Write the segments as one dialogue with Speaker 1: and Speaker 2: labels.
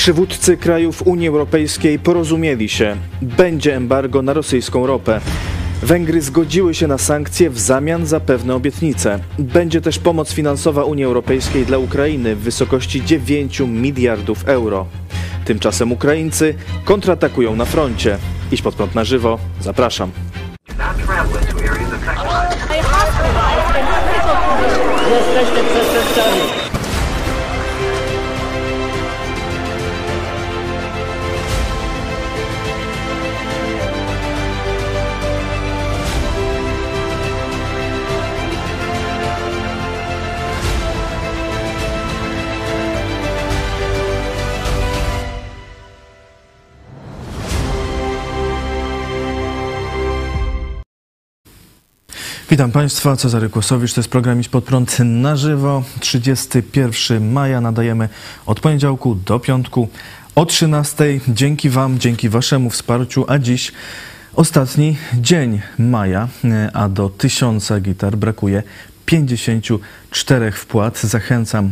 Speaker 1: Przywódcy krajów Unii Europejskiej porozumieli się. Będzie embargo na rosyjską ropę. Węgry zgodziły się na sankcje w zamian za pewne obietnice. Będzie też pomoc finansowa Unii Europejskiej dla Ukrainy w wysokości 9 miliardów euro. Tymczasem Ukraińcy kontratakują na froncie. Iść pod prąd na żywo. Zapraszam.
Speaker 2: Przestępcami.
Speaker 1: Witam Państwa, Cezary Kłosowicz, to jest program Iść Pod Prąd na żywo. 31 maja nadajemy od poniedziałku do piątku o 13. Dzięki Wam, dzięki Waszemu wsparciu, a dziś ostatni dzień maja, a do tysiąca gitar brakuje 54 wpłat. Zachęcam e,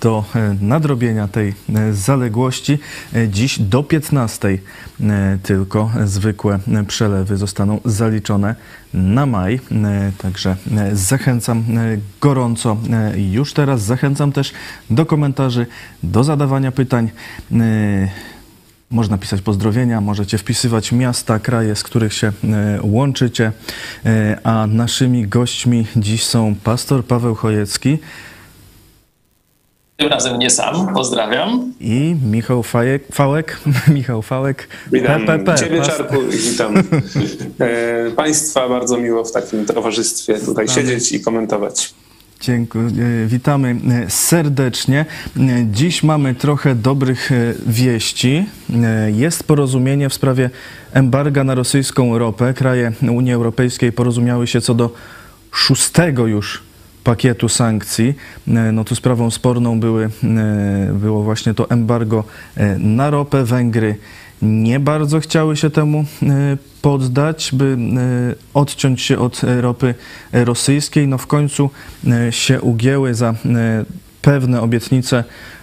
Speaker 1: do e, nadrobienia tej e, zaległości. Dziś do 15 tylko zwykłe przelewy zostaną zaliczone na maj. Także zachęcam gorąco już teraz. Zachęcam też do komentarzy, do zadawania pytań. Można pisać pozdrowienia, możecie wpisywać miasta, kraje, z których się e, łączycie. E, a naszymi gośćmi dziś są pastor Paweł Chojecki.
Speaker 3: Tym razem nie sam, pozdrawiam.
Speaker 1: I Michał Fajek, Fałek, Michał Fałek,
Speaker 4: Witam PPP. Ciebie, Czarku, i witam e, Państwa. Bardzo miło w takim towarzystwie tutaj siedzieć i komentować.
Speaker 1: Dziękuję. Witamy e, serdecznie. E, dziś mamy trochę dobrych e, wieści. Jest porozumienie w sprawie embarga na rosyjską ropę. Kraje Unii Europejskiej porozumiały się co do szóstego już pakietu sankcji. No tu sprawą sporną były, było właśnie to embargo na ropę. Węgry nie bardzo chciały się temu e, poddać, by e, odciąć się od ropy rosyjskiej. No w końcu e, się ugięły za pewne obietnice E,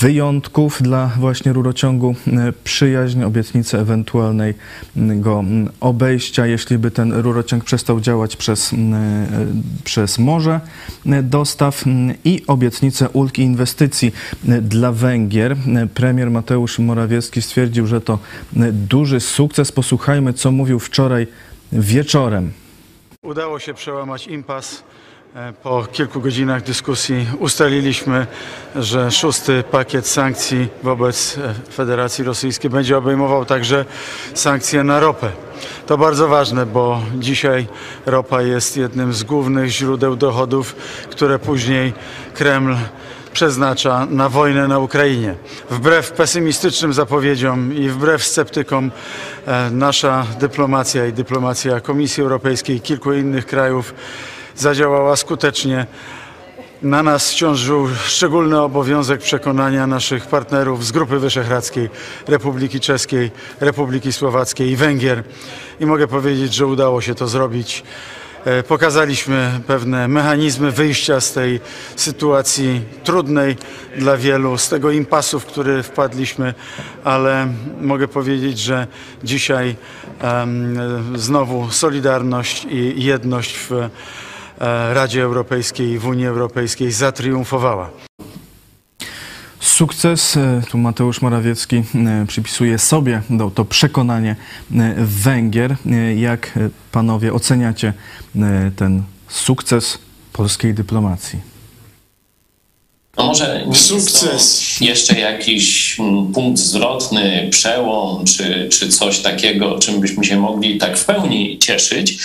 Speaker 1: wyjątków dla właśnie rurociągu e, przyjaźń, obietnicy ewentualnego obejścia, jeśli by ten rurociąg przestał działać przez, e, przez morze dostaw i obietnicę ulg i inwestycji dla Węgier. Premier Mateusz Morawiecki stwierdził, że to duży sukces. Posłuchajmy, co mówił wczoraj wieczorem.
Speaker 5: Udało się przełamać impas E, po kilku godzinach dyskusji ustaliliśmy, że szósty pakiet sankcji wobec e, Federacji Rosyjskiej będzie obejmował także sankcje na ropę. To bardzo ważne, bo dzisiaj ropa jest jednym z głównych źródeł dochodów, które później Kreml przeznacza na wojnę na Ukrainie. Wbrew pesymistycznym zapowiedziom i wbrew sceptykom e, nasza dyplomacja i dyplomacja Komisji Europejskiej i kilku innych krajów zadziałała skutecznie. Na nas ciążył szczególny obowiązek przekonania naszych partnerów z Grupy Wyszehradzkiej, Republiki Czeskiej, Republiki Słowackiej i Węgier. I mogę powiedzieć, że udało się to zrobić. E, pokazaliśmy pewne mechanizmy wyjścia z tej sytuacji trudnej dla wielu, z tego impasu, w który wpadliśmy, ale mogę powiedzieć, że dzisiaj um, znowu solidarność i jedność w Radzie Europejskiej, w Unii Europejskiej zatriumfowała.
Speaker 1: Sukces, e, tu Mateusz Morawiecki e, przypisuje sobie to przekonanie Węgier. Jak panowie oceniacie ten sukces polskiej dyplomacji?
Speaker 3: No może nie Sukces. jeszcze jakiś mm, punkt zwrotny, przełom, czy, czy coś takiego, czym byśmy się mogli tak w pełni cieszyć.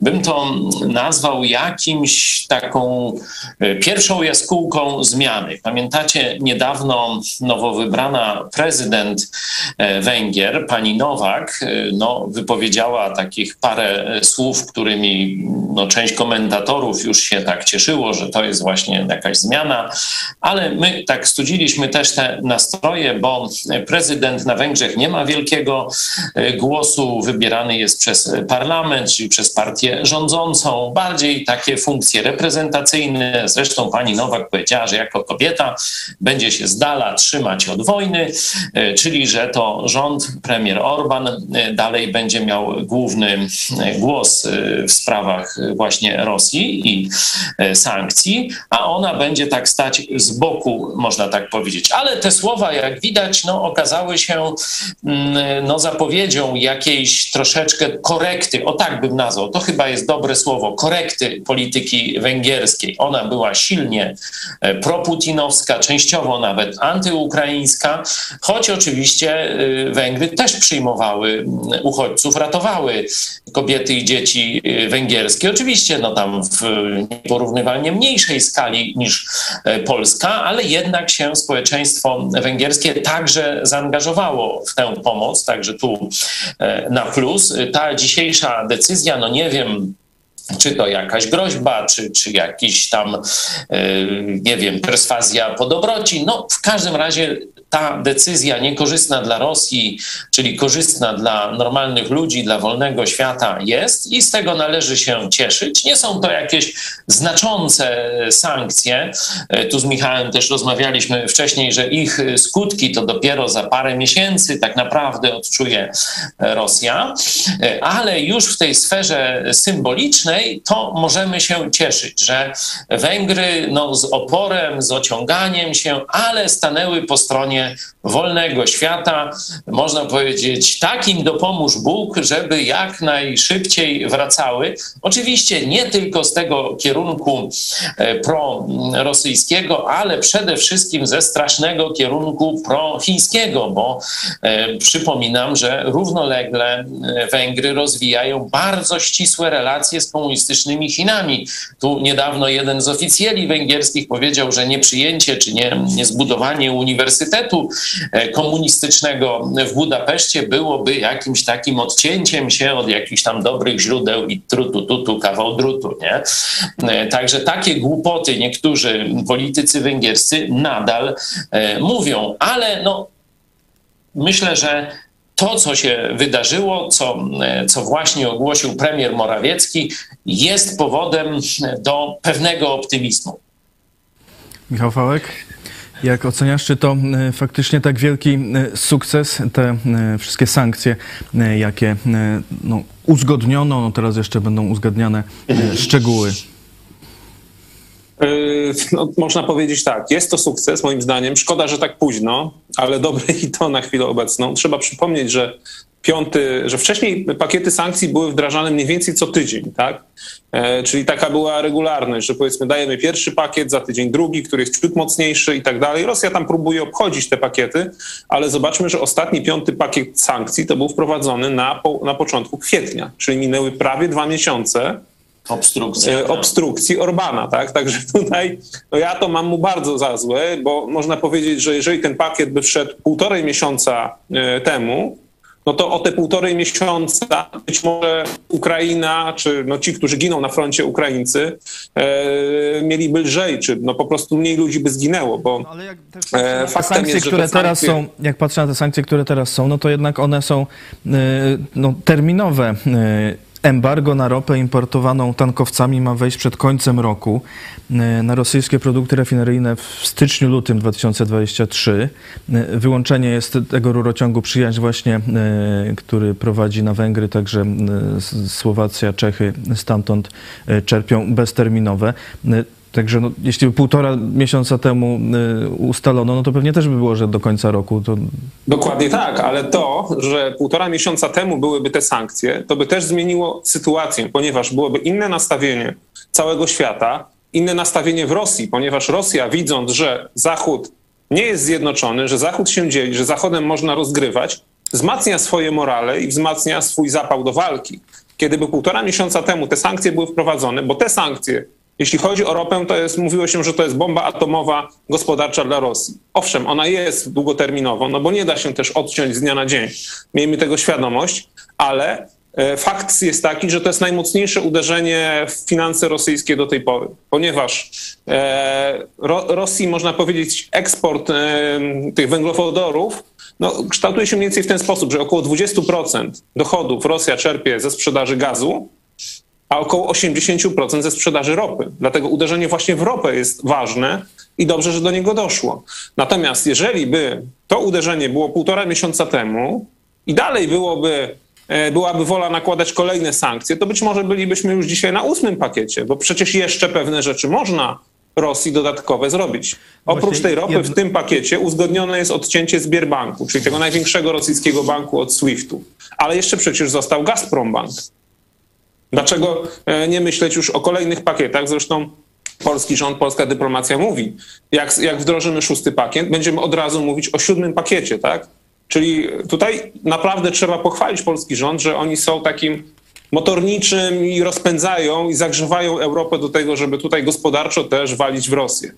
Speaker 3: Bym to nazwał jakimś taką e, pierwszą jaskółką zmiany. Pamiętacie, niedawno nowo wybrana prezydent e, Węgier, pani Nowak, e, no, wypowiedziała takich parę słów, którymi no, część komentatorów już się tak cieszyło, że to jest właśnie jakaś zmiana ale my tak studziliśmy też te nastroje, bo prezydent na Węgrzech nie ma wielkiego głosu, wybierany jest przez parlament, czyli przez partię rządzącą, bardziej takie funkcje reprezentacyjne. Zresztą pani Nowak powiedziała, że jako kobieta będzie się z dala trzymać od wojny, czyli że to rząd, premier Orban dalej będzie miał główny głos w sprawach właśnie Rosji i sankcji, a ona będzie tak stać z boku, można tak powiedzieć. Ale te słowa, jak widać, no, okazały się mm, no, zapowiedzią jakiejś troszeczkę korekty, o tak bym nazwał, to chyba jest dobre słowo, korekty polityki węgierskiej. Ona była silnie e, proputinowska, częściowo nawet antyukraińska, choć oczywiście e, Węgry też przyjmowały mm, uchodźców, ratowały kobiety i dzieci e, węgierskie. Oczywiście no tam w nieporównywalnie mniejszej skali niż Polska, ale jednak się społeczeństwo węgierskie także zaangażowało w tę pomoc, także tu na plus. Ta dzisiejsza decyzja, no nie wiem, czy to jakaś groźba, czy, czy jakiś tam, nie wiem, perswazja po dobroci. No, w każdym razie ta decyzja niekorzystna dla Rosji, czyli korzystna dla normalnych ludzi, dla wolnego świata jest i z tego należy się cieszyć. Nie są to jakieś znaczące sankcje. Tu z Michałem też rozmawialiśmy wcześniej, że ich skutki to dopiero za parę miesięcy tak naprawdę odczuje Rosja, ale już w tej sferze symbolicznej to możemy się cieszyć, że Węgry no, z oporem, z ociąganiem się, ale stanęły po stronie wolnego świata, można powiedzieć, takim dopomóż Bóg, żeby jak najszybciej wracały. Oczywiście nie tylko z tego kierunku e, prorosyjskiego, ale przede wszystkim ze strasznego kierunku prochińskiego, bo e, przypominam, że równolegle e, Węgry rozwijają bardzo ścisłe relacje z komunistycznymi Chinami. Tu niedawno jeden z oficjeli węgierskich powiedział, że nieprzyjęcie czy nie, nie zbudowanie uniwersytetu E, komunistycznego w Budapeszcie byłoby jakimś takim odcięciem się od jakichś tam dobrych źródeł i trutu, tutu, kawał drutu, nie? E, także takie głupoty niektórzy politycy węgierscy nadal e, mówią, ale no myślę, że to, co się wydarzyło, co, co właśnie ogłosił premier Morawiecki, jest powodem do pewnego optymizmu.
Speaker 1: Michał Fałek? Jak oceniasz, czy to e, faktycznie tak wielki e, sukces, te e, wszystkie sankcje, jakie no, uzgodniono, no teraz jeszcze będą uzgadniane szczegóły?
Speaker 4: No, można powiedzieć tak, jest to sukces moim zdaniem. Szkoda, że tak późno, ale dobre i to na chwilę obecną. Trzeba przypomnieć, że piąty, że wcześniej pakiety sankcji były wdrażane mniej więcej co tydzień, tak? E, czyli taka była regularność, że powiedzmy dajemy pierwszy pakiet, za tydzień drugi, który jest ciut mocniejszy i tak dalej. Rosja tam próbuje obchodzić te pakiety, ale zobaczmy, że ostatni piąty pakiet sankcji to był wprowadzony na, po, na początku kwietnia, czyli minęły prawie dwa miesiące
Speaker 3: obstrukcji,
Speaker 4: e, obstrukcji Orbana, tak? Także tutaj no ja to mam mu bardzo za złe, bo można powiedzieć, że jeżeli ten pakiet by wszedł półtorej miesiąca e, temu, no to o te półtorej miesiąca być może Ukraina, czy no ci, którzy giną na froncie Ukraińcy, e, mieliby lżej, czy no po prostu mniej ludzi by zginęło, bo no, ale jak
Speaker 1: e, faktem sankcje, jest, które teraz są, jak patrzę na te sankcje, które teraz są, no to jednak one są e, no, terminowe. E, Embargo na ropę importowaną tankowcami ma wejść przed końcem roku. E, na rosyjskie produkty rafineryjne w styczniu-lutym 2023. E, wyłączenie jest tego rurociągu przyjaźń właśnie, e, który prowadzi na Węgry, także Słowacja, Czechy stamtąd czerpią bezterminowe. Także no, jeśli półtora miesiąca temu y, ustalono, no to pewnie też by było, że do końca roku to...
Speaker 4: Dokładnie tak, ale to, że półtora miesiąca temu byłyby te sankcje, to by też zmieniło sytuację, ponieważ byłoby inne nastawienie całego świata, inne nastawienie w Rosji, ponieważ Rosja widząc, że Zachód nie jest zjednoczony, że Zachód się dzieli, że Zachodem można rozgrywać, wzmacnia swoje morale i wzmacnia swój zapał do walki. Kiedy by półtora miesiąca temu te sankcje były wprowadzone, bo te sankcje jeśli chodzi o ropę, to jest, mówiło się, że to jest bomba atomowa gospodarcza dla Rosji. Owszem, ona jest długoterminowo, no bo nie da się też odciąć z dnia na dzień. Miejmy tego świadomość, ale e, fakt jest taki, że to jest najmocniejsze uderzenie w finanse rosyjskie do tej pory, ponieważ e, Rosji, można powiedzieć, eksport tych węglowodorów no, kształtuje się mniej więcej w ten sposób, że około 20% dochodów Rosja czerpie ze sprzedaży gazu, a około 80% ze sprzedaży ropy. Dlatego uderzenie właśnie w ropę jest ważne i dobrze, że do niego doszło. Natomiast jeżeli by to uderzenie było półtora miesiąca temu i dalej byłoby, e, byłaby wola nakładać kolejne sankcje, to być może bylibyśmy już dzisiaj na ósmym pakiecie, bo przecież jeszcze pewne rzeczy można Rosji dodatkowe zrobić. Oprócz tej ropy w tym pakiecie uzgodnione jest odcięcie Sbierbanku, czyli tego największego rosyjskiego banku od SWIFT-u. Ale jeszcze przecież został Gazprombank. Dlaczego e, nie myśleć już o kolejnych pakietach? Zresztą polski rząd, polska dyplomacja mówi, jak, jak wdrożymy szósty pakiet, będziemy od razu mówić o siódmym pakiecie, tak? Czyli tutaj naprawdę trzeba pochwalić polski rząd, że oni są takim motorniczym i rozpędzają i zagrzewają Europę do tego, żeby tutaj gospodarczo też walić w Rosję.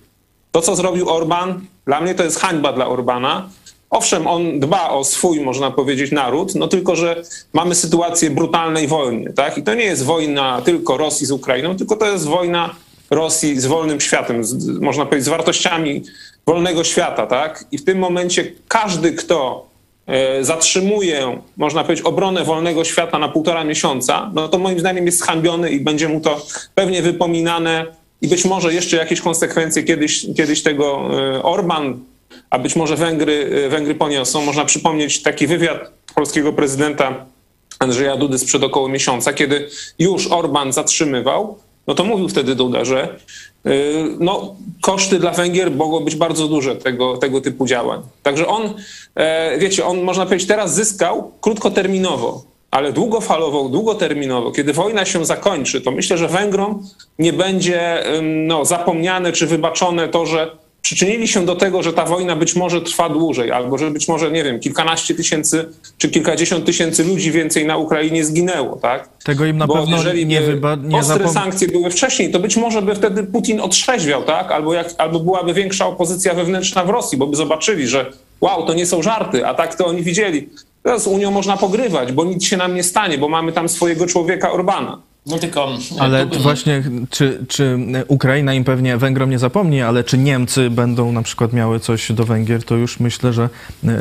Speaker 4: To, co zrobił Orban, dla mnie to jest hańba dla Orbana. Owszem, on dba o swój, można powiedzieć, naród, no tylko, że mamy sytuację brutalnej wojny, tak? I to nie jest wojna tylko Rosji z Ukrainą, tylko to jest wojna Rosji z wolnym światem, z, można powiedzieć, z wartościami wolnego świata, tak? I w tym momencie każdy, kto e, zatrzymuje, można powiedzieć, obronę wolnego świata na półtora miesiąca, no to moim zdaniem jest zhańbiony i będzie mu to pewnie wypominane i być może jeszcze jakieś konsekwencje kiedyś, kiedyś tego e, Orban, a być może Węgry, e, Węgry poniosą. Można przypomnieć taki wywiad polskiego prezydenta Andrzeja Dudy sprzed około miesiąca, kiedy już Orban zatrzymywał no to mówił wtedy Duda, że y, no, koszty dla Węgier mogą być bardzo duże tego, tego typu działań. Także on, e, wiecie, on można powiedzieć teraz zyskał krótkoterminowo, ale długofalowo, długoterminowo, kiedy wojna się zakończy, to myślę, że Węgrom nie będzie no, zapomniane czy wybaczone to, że przyczynili się do tego, że ta wojna być może trwa dłużej, albo że być może, nie wiem, kilkanaście tysięcy czy kilkadziesiąt tysięcy ludzi więcej na Ukrainie zginęło, tak?
Speaker 1: Tego im na
Speaker 4: Bo
Speaker 1: pewno
Speaker 4: jeżeli
Speaker 1: nie
Speaker 4: wyba...
Speaker 1: nie
Speaker 4: ostre
Speaker 1: zapom...
Speaker 4: sankcje były wcześniej, to być może by wtedy Putin otrzeźwiał, tak? Albo, jak, albo byłaby większa opozycja wewnętrzna w Rosji, bo by zobaczyli, że wow, to nie są żarty, a tak to oni widzieli. Teraz z Unią można pogrywać, bo nic się nam nie stanie, bo mamy tam swojego człowieka Orbana.
Speaker 3: No tylko.
Speaker 1: Ale bym... właśnie, czy, czy Ukraina im pewnie Węgrom nie zapomni, ale czy Niemcy będą na przykład miały coś do Węgier, to już myślę, że,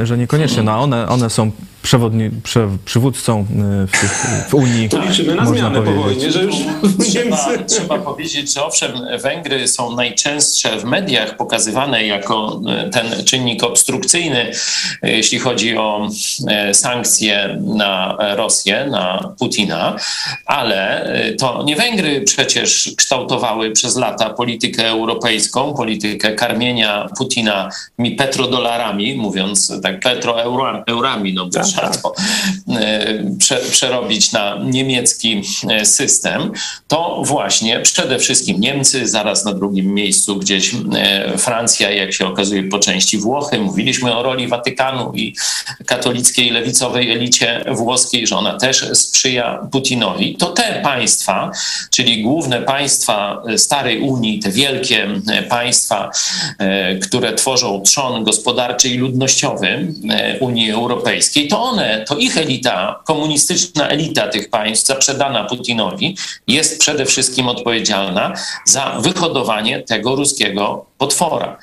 Speaker 1: że niekoniecznie. No, one, one są przewodni, prze, przywódcą y, w, w Unii.
Speaker 4: To liczymy na zmianę po wojnie, że już
Speaker 3: trzeba, trzeba powiedzieć, że owszem, Węgry są najczęstsze w mediach pokazywane jako y, ten czynnik obstrukcyjny, y, jeśli chodzi o sankcje na Rosję, na Putina, ale to nie Węgry przecież kształtowały przez lata politykę europejską, politykę karmienia Putina mi petrodolarami, mówiąc tak petroeurami, no bo tak, trzeba to e, prze, przerobić na niemiecki e, system, to właśnie przede wszystkim Niemcy, zaraz na drugim miejscu gdzieś e, Francja, jak się okazuje po części Włochy. Mówiliśmy o roli Watykanu i katolickiej lewicowej elicie włoskiej, że ona też sprzyja Putinowi. To te państwa państwa, czyli główne państwa starej Unii, te wielkie e, państwa, e, które tworzą trzon gospodarczy i ludnościowy e, Unii Europejskiej, to one, to ich elita, komunistyczna elita tych państw, zaprzedana Putinowi, jest przede wszystkim odpowiedzialna za wyhodowanie tego ruskiego potwora.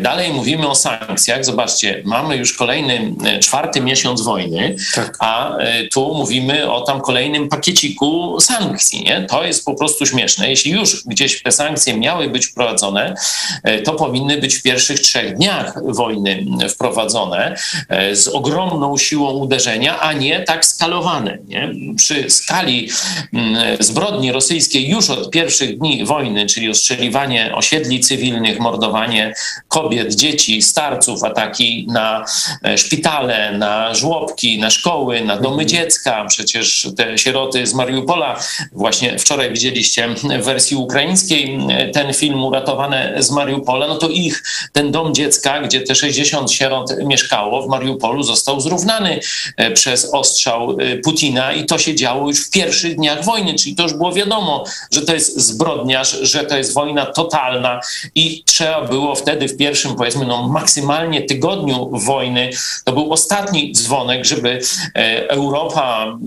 Speaker 3: Dalej mówimy o sankcjach. Zobaczcie, mamy już kolejny, czwarty miesiąc wojny, tak. a tu mówimy o tam kolejnym pakieciku sankcji. Nie? To jest po prostu śmieszne. Jeśli już gdzieś te sankcje miały być wprowadzone, e, to powinny być w pierwszych trzech dniach wojny wprowadzone e, z ogromną siłą uderzenia, a nie tak skalowane. Nie? Przy skali mm, zbrodni rosyjskiej już od pierwszych dni wojny, czyli ostrzeliwanie osiedli cywilnych, mordowanie kobiet, dzieci, starców, ataki na e, szpitale, na żłobki, na szkoły, na domy mhm. dziecka. Przecież te sieroty z Mariupola Właśnie wczoraj widzieliście w wersji ukraińskiej ten film Uratowane z Mariupola, no to ich, ten dom dziecka, gdzie te 60 sierot mieszkało w Mariupolu, został zrównany e, przez ostrzał e, Putina i to się działo już w pierwszych dniach wojny, czyli to już było wiadomo, że to jest zbrodniarz, że to jest wojna totalna i trzeba było wtedy w pierwszym, powiedzmy, no maksymalnie tygodniu wojny, to był ostatni dzwonek, żeby e, Europa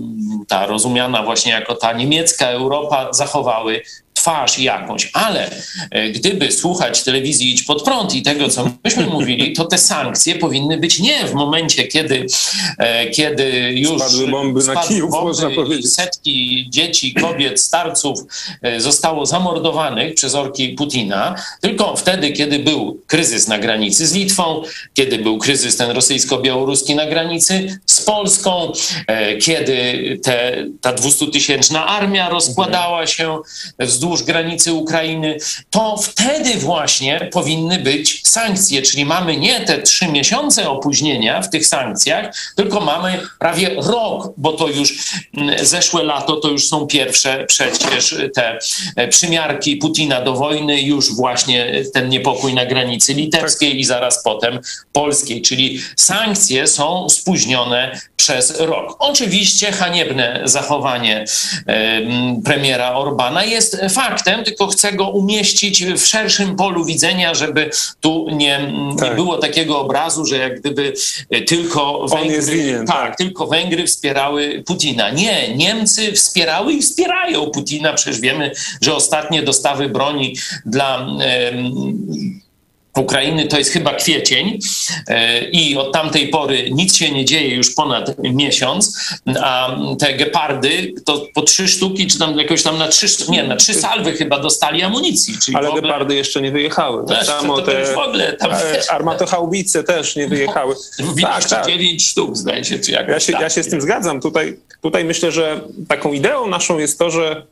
Speaker 3: ta rozumiana właśnie jako ta niemiecka Europa, zachowały twarz jakąś, ale e, gdyby słuchać telewizji Idź Pod Prąd i tego, co myśmy mówili, to te sankcje powinny być nie w momencie, kiedy, e, kiedy już
Speaker 4: spadły bomby na Kijów, bomby można powiedzieć.
Speaker 3: setki dzieci, kobiet, starców e, zostało zamordowanych przez orki Putina, tylko wtedy, kiedy był kryzys na granicy z Litwą, kiedy był kryzys ten rosyjsko-białoruski na granicy z Polską, kiedy te, ta 200-tysięczna armia rozkładała się wzdłuż wzdłuż granicy Ukrainy, to wtedy właśnie powinny być sankcje, czyli mamy nie te trzy miesiące opóźnienia w tych sankcjach, tylko mamy prawie rok, bo to już mm, zeszłe lato to już są pierwsze przecież te e, przymiarki Putina do wojny, już właśnie ten niepokój na granicy litewskiej i zaraz potem polskiej, czyli sankcje są spóźnione przez rok. Oczywiście haniebne zachowanie premiera Orbana jest faktem, tylko chcę go umieścić w szerszym polu widzenia, żeby tu nie, tak. nie było takiego obrazu, że jak gdyby tylko
Speaker 4: Węgry, winien,
Speaker 3: tak, tak, tylko Węgry wspierały Putina. Nie, Niemcy wspierały i wspierają Putina. Przecież wiemy, że ostatnie dostawy broni dla Ukrainy to jest chyba kwiecień e, i od tamtej pory nic się nie dzieje już ponad miesiąc, a te gepardy to po trzy sztuki, czy tam jakoś tam na trzy, nie, na trzy salwy chyba dostali amunicji.
Speaker 4: Ale ogóle... gepardy jeszcze nie wyjechały.
Speaker 3: Tak samo to, to te w ogóle tam,
Speaker 4: e, armatochaubice też nie wyjechały.
Speaker 3: tak, tak. dziewięć sztuk zdaje się, czy jakoś
Speaker 4: ja się,
Speaker 3: tak.
Speaker 4: ja się z tym zgadzam. Tutaj, tutaj myślę, że taką ideą naszą jest to, że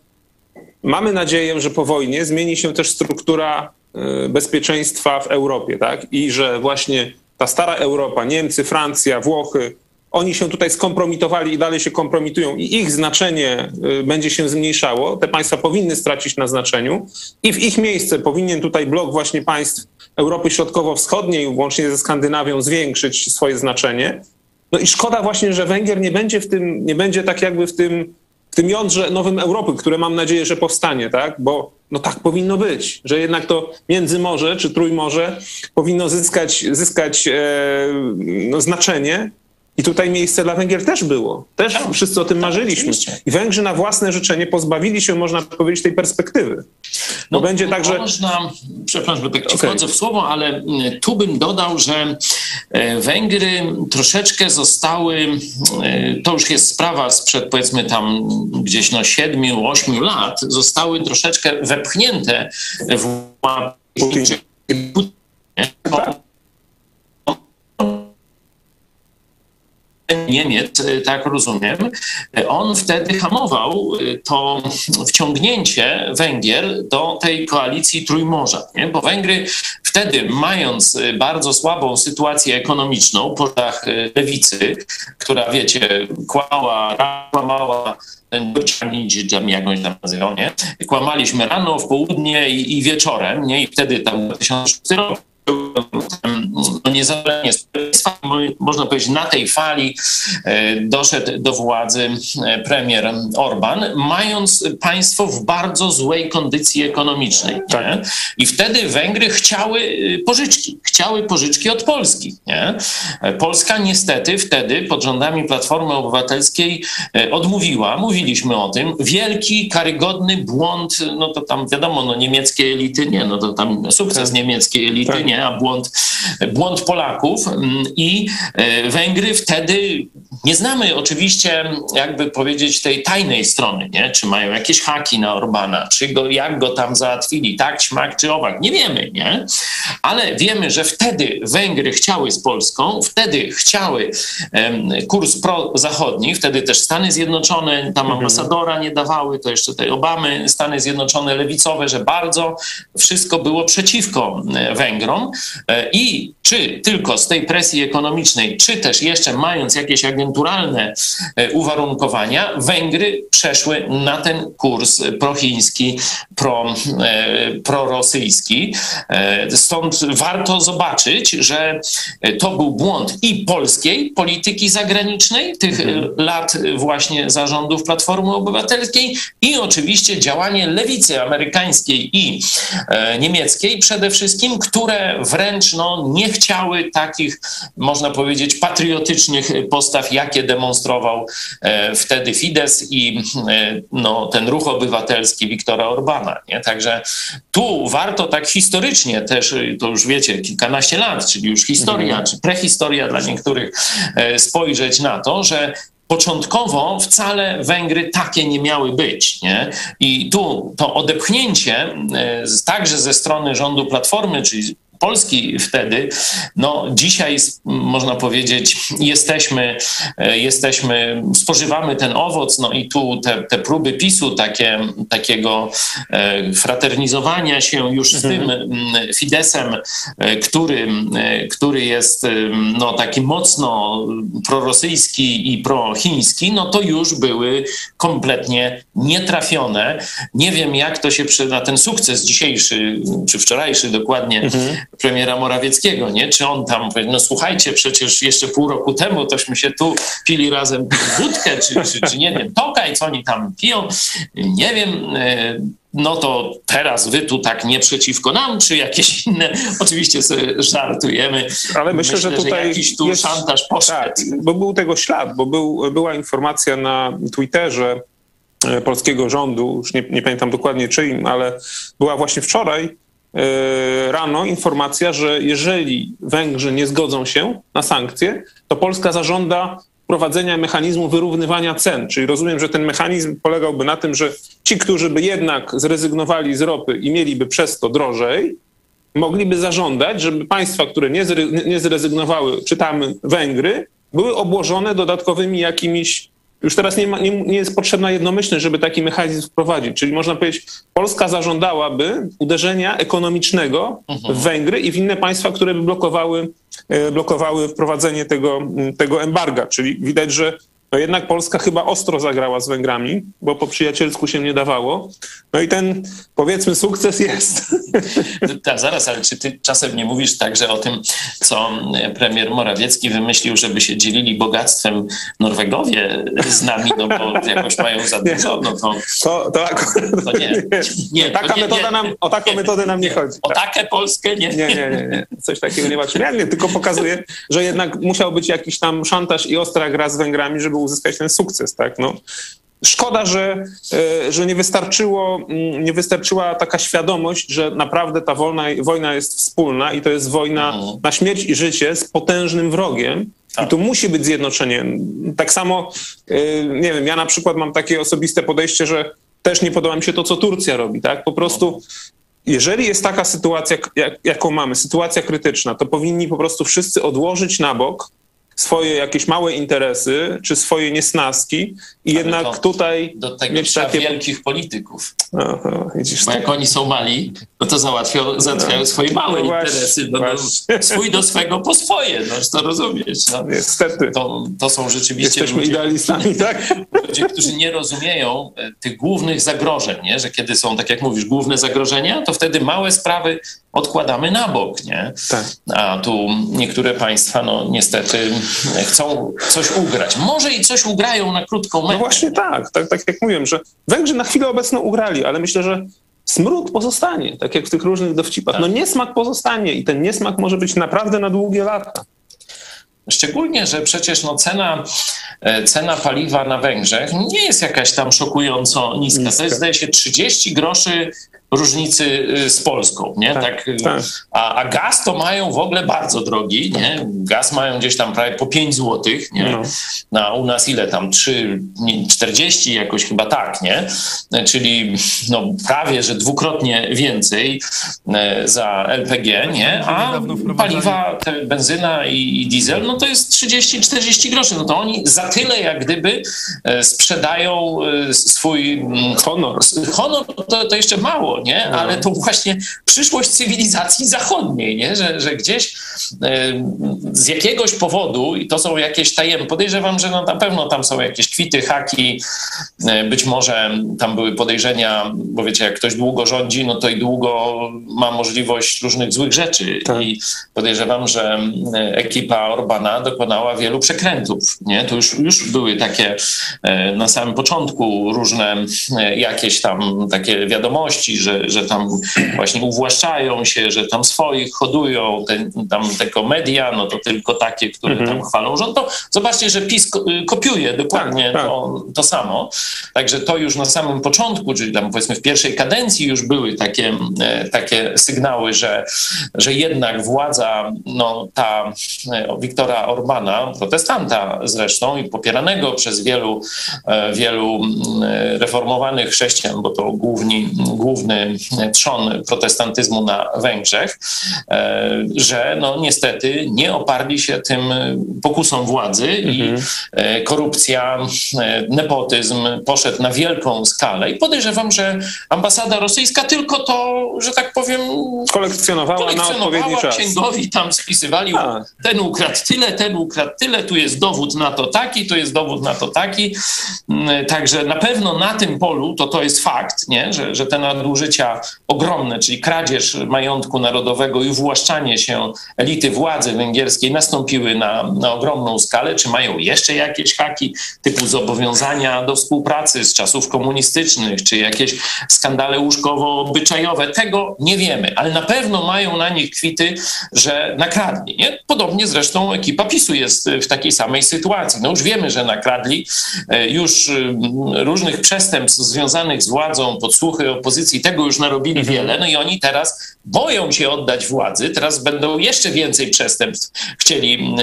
Speaker 4: mamy nadzieję, że po wojnie zmieni się też struktura E, bezpieczeństwa w Europie, tak? I że właśnie ta stara Europa, Niemcy, Francja, Włochy, oni się tutaj skompromitowali i dalej się kompromitują i ich znaczenie e, będzie się zmniejszało. Te państwa powinny stracić na znaczeniu i w ich miejsce powinien tutaj blok właśnie państw Europy Środkowo-Wschodniej, łącznie ze Skandynawią, zwiększyć swoje znaczenie. No i szkoda właśnie, że Węgier nie będzie w tym, nie będzie tak jakby w tym tym jądrze nowym Europy, które mam nadzieję, że powstanie, tak? Bo no tak powinno być, że jednak to Międzymorze czy Trójmorze powinno zyskać, zyskać e, no, znaczenie i tutaj miejsce dla Węgier też było. Też tak, wszyscy o tym tak, marzyliśmy. Oczywiście. I Węgrzy na własne życzenie pozbawili się, można powiedzieć, tej perspektywy.
Speaker 3: No, będzie tak, że... Można, przepraszam, że tak ci okay. wchodzę w słowo, ale mm, tu bym dodał, że e, Węgry troszeczkę zostały, e, to już jest sprawa sprzed powiedzmy tam gdzieś no siedmiu, ośmiu lat, zostały troszeczkę wepchnięte w Putin. Niemiec, e, tak rozumiem, e, on wtedy hamował e, to wciągnięcie Węgier do tej koalicji Trójmorza, nie? bo Węgry wtedy, mając bardzo słabą sytuację ekonomiczną po lewicy, która, wiecie, kłamała, kłamała tam jakąś tam nazywał, nie? Kłamaliśmy rano, w południe i, i wieczorem, nie? I wtedy tam 2006 rok no niezależnie z można powiedzieć, na tej fali e, doszedł do władzy e, premier Orban, mając państwo w bardzo złej kondycji ekonomicznej. Tak. I wtedy Węgry chciały e, pożyczki, chciały pożyczki od Polski. Nie? Polska niestety wtedy pod rządami Platformy Obywatelskiej odmówiła, mówiliśmy o tym, wielki, karygodny błąd, no to tam wiadomo, no niemieckie elity nie, no to tam sukces niemieckiej elity tak. Nie, a błąd, błąd Polaków mm, i e, Węgry wtedy nie znamy oczywiście, jakby powiedzieć, tej tajnej strony, nie? czy mają jakieś haki na Orbana, czy go, jak go tam załatwili, tak, śmak czy owak, nie wiemy, nie? Ale wiemy, że wtedy Węgry chciały z Polską, wtedy chciały um, kurs prozachodni, wtedy też Stany Zjednoczone, tam mhm. ambasadora nie dawały, to jeszcze tej Obamy, Stany Zjednoczone lewicowe, że bardzo wszystko było przeciwko e, Węgrom e, i czy tylko z tej presji ekonomicznej, czy też jeszcze mając jakieś agenturalne e, uwarunkowania, Węgry przeszły na ten kurs prochiński, pro, e, prorosyjski. Stąd warto zobaczyć, że to był błąd i polskiej polityki zagranicznej, tych mhm. lat właśnie zarządów Platformy Obywatelskiej i oczywiście działanie lewicy amerykańskiej i niemieckiej przede wszystkim, które wręcz no, nie chciały takich, można powiedzieć, patriotycznych postaw jakie demonstrował wtedy Fidesz i no, ten ruch obywatelski Wiktora Orbana. Nie? Także tu warto tak historycznie też, to już wiecie, kilkanaście lat, czyli już historia, mhm. czy prehistoria dla niektórych, spojrzeć na to, że początkowo wcale Węgry takie nie miały być. Nie? I tu to odepchnięcie także ze strony rządu Platformy, czyli Polski wtedy, no dzisiaj można powiedzieć, jesteśmy, e, jesteśmy, spożywamy ten owoc, no i tu te, te próby PiSu, takie, takiego e, fraternizowania się już z tym mhm. Fidesem, e, który, który jest no, taki mocno prorosyjski i prochiński, no to już były kompletnie nietrafione. Nie wiem, jak to się przy, na ten sukces dzisiejszy, czy wczorajszy dokładnie, mhm premiera Morawieckiego, nie? Czy on tam powie, no słuchajcie, przecież jeszcze pół roku temu tośmy się tu pili razem wódkę, czy, czy, czy nie wiem, tokaj, co oni tam piją, nie wiem, e, no to teraz wy tu tak nie przeciwko nam, czy jakieś inne, oczywiście sobie żartujemy.
Speaker 4: Ale myślę, myślę że tutaj
Speaker 3: że jakiś tu jest, szantaż poszedł. Tak,
Speaker 4: bo był tego ślad, bo był, była informacja na Twitterze e, polskiego rządu, już nie, nie pamiętam dokładnie czyim, ale była właśnie wczoraj, rano informacja, że jeżeli Węgrzy nie zgodzą się na sankcje, to Polska zażąda wprowadzenia mechanizmu wyrównywania cen. Czyli rozumiem, że ten mechanizm polegałby na tym, że ci, którzy by jednak zrezygnowali z ropy i mieliby przez to drożej, mogliby zażądać, żeby państwa, które nie zrezygnowały, czytamy Węgry, były obłożone dodatkowymi jakimiś już teraz nie, ma, nie, nie, jest potrzebna jednomyślność, żeby taki mechanizm wprowadzić. Czyli można powiedzieć, Polska zażądałaby uderzenia ekonomicznego mhm. w Węgry i w inne państwa, które by blokowały, e, blokowały wprowadzenie tego, tego embarga. Czyli widać, że no jednak Polska chyba ostro zagrała z Węgrami, bo po przyjacielsku się nie dawało. No i ten, powiedzmy, sukces jest.
Speaker 3: Tak, zaraz, ale czy ty czasem nie mówisz także o tym, co premier Morawiecki wymyślił, żeby się dzielili bogactwem Norwegowie z nami, no bo jakoś mają za dużo, no to...
Speaker 4: To, to, to nie. nie. Taka nie, metoda nam, o taką metodę nam nie, chodzi.
Speaker 3: O taką Polskę nie.
Speaker 4: Nie, nie, nie, nie. Coś takiego nie ma. Ja nie, tylko pokazuje, że jednak musiał być jakiś tam szantaż i ostra gra z Węgrami, żeby uzyskać ten sukces, tak? No, Szkoda, że, e, że nie, wystarczyło, mm, nie wystarczyła taka świadomość, że naprawdę ta wolna, wojna jest wspólna i to jest wojna mhm. na śmierć i życie z potężnym wrogiem. Tak. I tu musi być zjednoczenie. Tak samo, e, nie wiem, ja na przykład mam takie osobiste podejście, że też nie podoba mi się to, co Turcja robi. Tak? Po prostu jeżeli jest taka sytuacja, jak, jaką mamy, sytuacja krytyczna, to powinni po prostu wszyscy odłożyć na bok swoje jakieś małe interesy, czy swoje niesnaski i Ale jednak to, tutaj
Speaker 3: do tego mieć takie... wielkich polityków. Aha, widzisz, Bo jak oni są mali, no to załatwią, załatwiają no. swoje małe no interesy. No, no, swój do swego po swoje, no, to rozumiesz. No.
Speaker 4: Niestety.
Speaker 3: To, to są rzeczywiście
Speaker 4: Jesteśmy ludzie, idealistami, tak?
Speaker 3: ludzie, którzy nie rozumieją e, tych głównych zagrożeń, nie? że kiedy są, tak jak mówisz, główne zagrożenia, to wtedy małe sprawy odkładamy na bok, nie? Tak. A tu niektóre państwa, no niestety chcą coś ugrać. Może i coś ugrają na krótką metę.
Speaker 4: No właśnie tak, tak, tak jak mówiłem, że Węgrzy na chwilę obecną ugrali, ale myślę, że smród pozostanie, tak jak w tych różnych dowcipach. Tak. No niesmak pozostanie i ten niesmak może być naprawdę na długie lata.
Speaker 3: Szczególnie, że przecież no cena, e, cena paliwa na Węgrzech nie jest jakaś tam szokująco niska. niska. To jest, zdaje się, 30 groszy różnicy y, z Polską, nie? Tak, tak, tak. A, a, gaz to mają w ogóle bardzo drogi, nie? Gaz mają gdzieś tam prawie po 5 zł, nie? No. A u nas ile tam? 3, 40 jakoś chyba tak, nie? Czyli no prawie, że dwukrotnie więcej e, za LPG, nie? A paliwa, te benzyna i diesel, no to jest 30-40 groszy. No to oni za tyle jak gdyby e, sprzedają e, swój mm, honor. Honor to, to jeszcze mało, nie? No. Ale to właśnie przyszłość cywilizacji zachodniej, nie? Że, że gdzieś z jakiegoś powodu, i to są jakieś tajemne, podejrzewam, że no na pewno tam są jakieś kwity, haki, e, być może tam były podejrzenia, bo wiecie, jak ktoś długo rządzi, no to i długo ma możliwość różnych złych rzeczy tak. i podejrzewam, że ekipa Orbana dokonała wielu przekrętów, nie? To już, już były takie e, na samym początku różne e, jakieś tam takie wiadomości, że że, że tam właśnie uwłaszczają się, że tam swoich hodują, ten, tam tego media, no to tylko takie, które mhm. tam chwalą rząd, to zobaczcie, że PiS kopiuje dokładnie tak, tak. To, to samo. Także to już na samym początku, czyli tam powiedzmy w pierwszej kadencji już były takie, e, takie sygnały, że, że jednak władza, no ta e, Wiktora Orbana, protestanta zresztą i popieranego przez wielu, e, wielu reformowanych chrześcijan, bo to główni, główny trzon protestantyzmu na Węgrzech, że no niestety nie oparli się tym pokusom władzy mhm. i korupcja, nepotyzm poszedł na wielką skalę i podejrzewam, że ambasada rosyjska tylko to, że tak powiem,
Speaker 4: kolekcjonowała, kolekcjonowała na odpowiedni czas.
Speaker 3: księgowi tam spisywali, A. ten ukradł tyle, ten ukradł tyle, tu jest dowód na to taki, tu jest dowód na to taki. Mm, także na pewno na tym polu to to jest fakt, nie? Że, że te nadużycia ogromne, czyli kradzież majątku narodowego i uwłaszczanie się elity władzy węgierskiej nastąpiły na, na ogromną skalę. Czy mają jeszcze jakieś haki typu zobowiązania do współpracy z czasów komunistycznych, czy jakieś skandale łóżkowo-obyczajowe? Tego nie wiemy, ale na pewno mają na nich kwity, że nakradli. Nie? Podobnie zresztą ekipa PiSu jest w takiej samej sytuacji. No już wiemy, że nakradli e, już różnych przestępstw związanych z władzą, podsłuchy opozycji, tego już narobili mhm. wiele, no i oni teraz boją się oddać władzy, teraz będą jeszcze więcej przestępstw chcieli.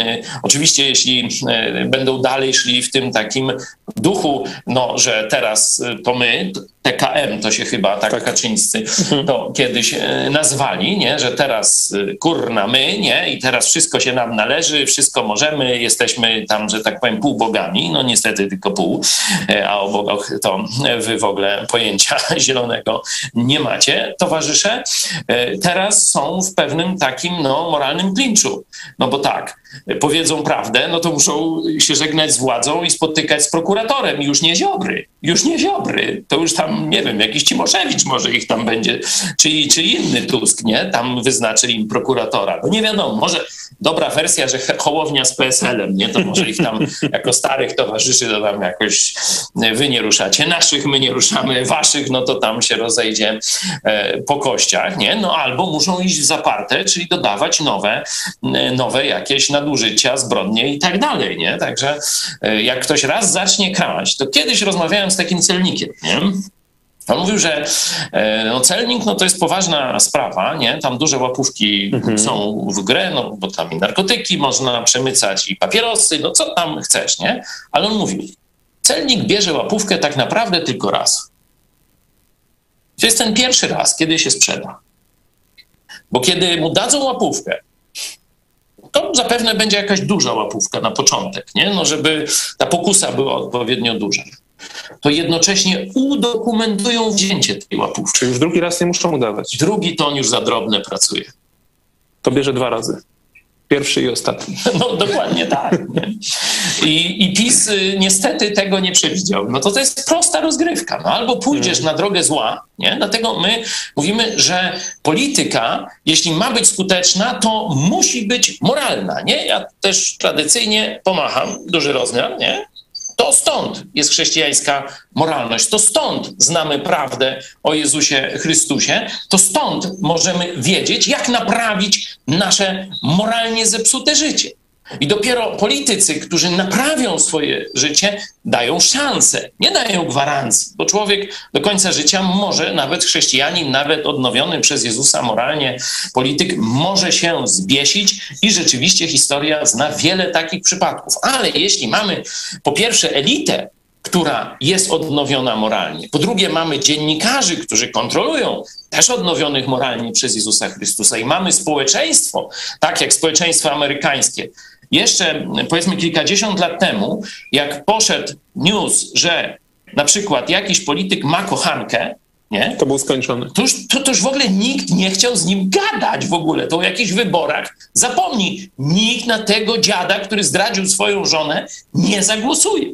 Speaker 3: Oczywiście, jeśli e, będą dalej szli w tym takim duchu, no, że teraz to my, TKM to się chyba tak, tak. Kaczyńscy mhm. to kiedyś e, nazwali, nie? że teraz e, kurna my, nie? I teraz wszystko się nam należy, wszystko możemy, jesteśmy tam, że tak powiem, półbogami, no niestety tylko pół, e, a o bogach to wy w ogóle pojęcia zielonego nie macie, towarzysze. Teraz są w pewnym takim no, moralnym klinczu, no bo tak, powiedzą prawdę, no to muszą się żegnać z władzą i spotykać z prokuratorem. Już nie Ziobry, już nie Ziobry. To już tam, nie wiem, jakiś Cimoszewicz może ich tam będzie, czy, czy inny Tusk, nie? Tam wyznaczy im prokuratora. No nie wiadomo, może dobra wersja, że Hołownia z PSL-em, nie? To może ich tam jako starych towarzyszy to tam jakoś wy nie ruszacie naszych, my nie ruszamy waszych, no to tam się rozejdzie e, po kościach, nie? No albo muszą iść w zaparte, czyli dodawać nowe, nowe jakieś nadużycia, zbrodnie i tak dalej, nie? Także e, jak ktoś raz zacznie kraść, to kiedyś rozmawiałem z takim celnikiem, nie? On mówił, że e, no, celnik no, to jest poważna sprawa, nie? Tam duże łapówki mhm. są w grę, no, bo tam i narkotyki można przemycać, i papierosy, no co tam chcesz, nie? Ale on mówił, celnik bierze łapówkę tak naprawdę tylko raz. To jest ten pierwszy raz, kiedy się sprzeda. Bo kiedy mu dadzą łapówkę, to zapewne będzie jakaś duża łapówka na początek, nie? No, żeby ta pokusa była odpowiednio duża. To jednocześnie udokumentują wzięcie tej łapówki.
Speaker 4: Czyli już drugi raz nie muszą udawać.
Speaker 3: Drugi to on już za drobne pracuje.
Speaker 4: To bierze dwa razy. Pierwszy i ostatni.
Speaker 3: No dokładnie tak. I, I PiS y, niestety tego nie przewidział. No to to jest prosta rozgrywka. No, albo pójdziesz hmm. na drogę zła, nie? Dlatego my mówimy, że polityka, jeśli ma być skuteczna, to musi być moralna, nie? Ja też tradycyjnie pomacham, duży rozmiar, nie? To stąd jest chrześcijańska moralność, to stąd znamy prawdę o Jezusie Chrystusie, to stąd możemy wiedzieć, jak naprawić nasze moralnie zepsute życie. I dopiero politycy, którzy naprawią swoje życie, dają szansę, nie dają gwarancji, bo człowiek do końca życia może, nawet chrześcijanin, nawet odnowiony przez Jezusa moralnie, polityk może się zbiesić i rzeczywiście historia zna wiele takich przypadków. Ale jeśli mamy po pierwsze elitę, która jest odnowiona moralnie. Po drugie, mamy dziennikarzy, którzy kontrolują też odnowionych moralnie przez Jezusa Chrystusa. I mamy społeczeństwo, tak jak społeczeństwo amerykańskie, jeszcze powiedzmy kilkadziesiąt lat temu, jak poszedł news, że na przykład jakiś polityk ma kochankę, nie?
Speaker 4: To był skończony.
Speaker 3: To już, to, to już w ogóle nikt nie chciał z nim gadać w ogóle. To o jakichś wyborach. Zapomnij, nikt na tego dziada, który zdradził swoją żonę, nie zagłosuje.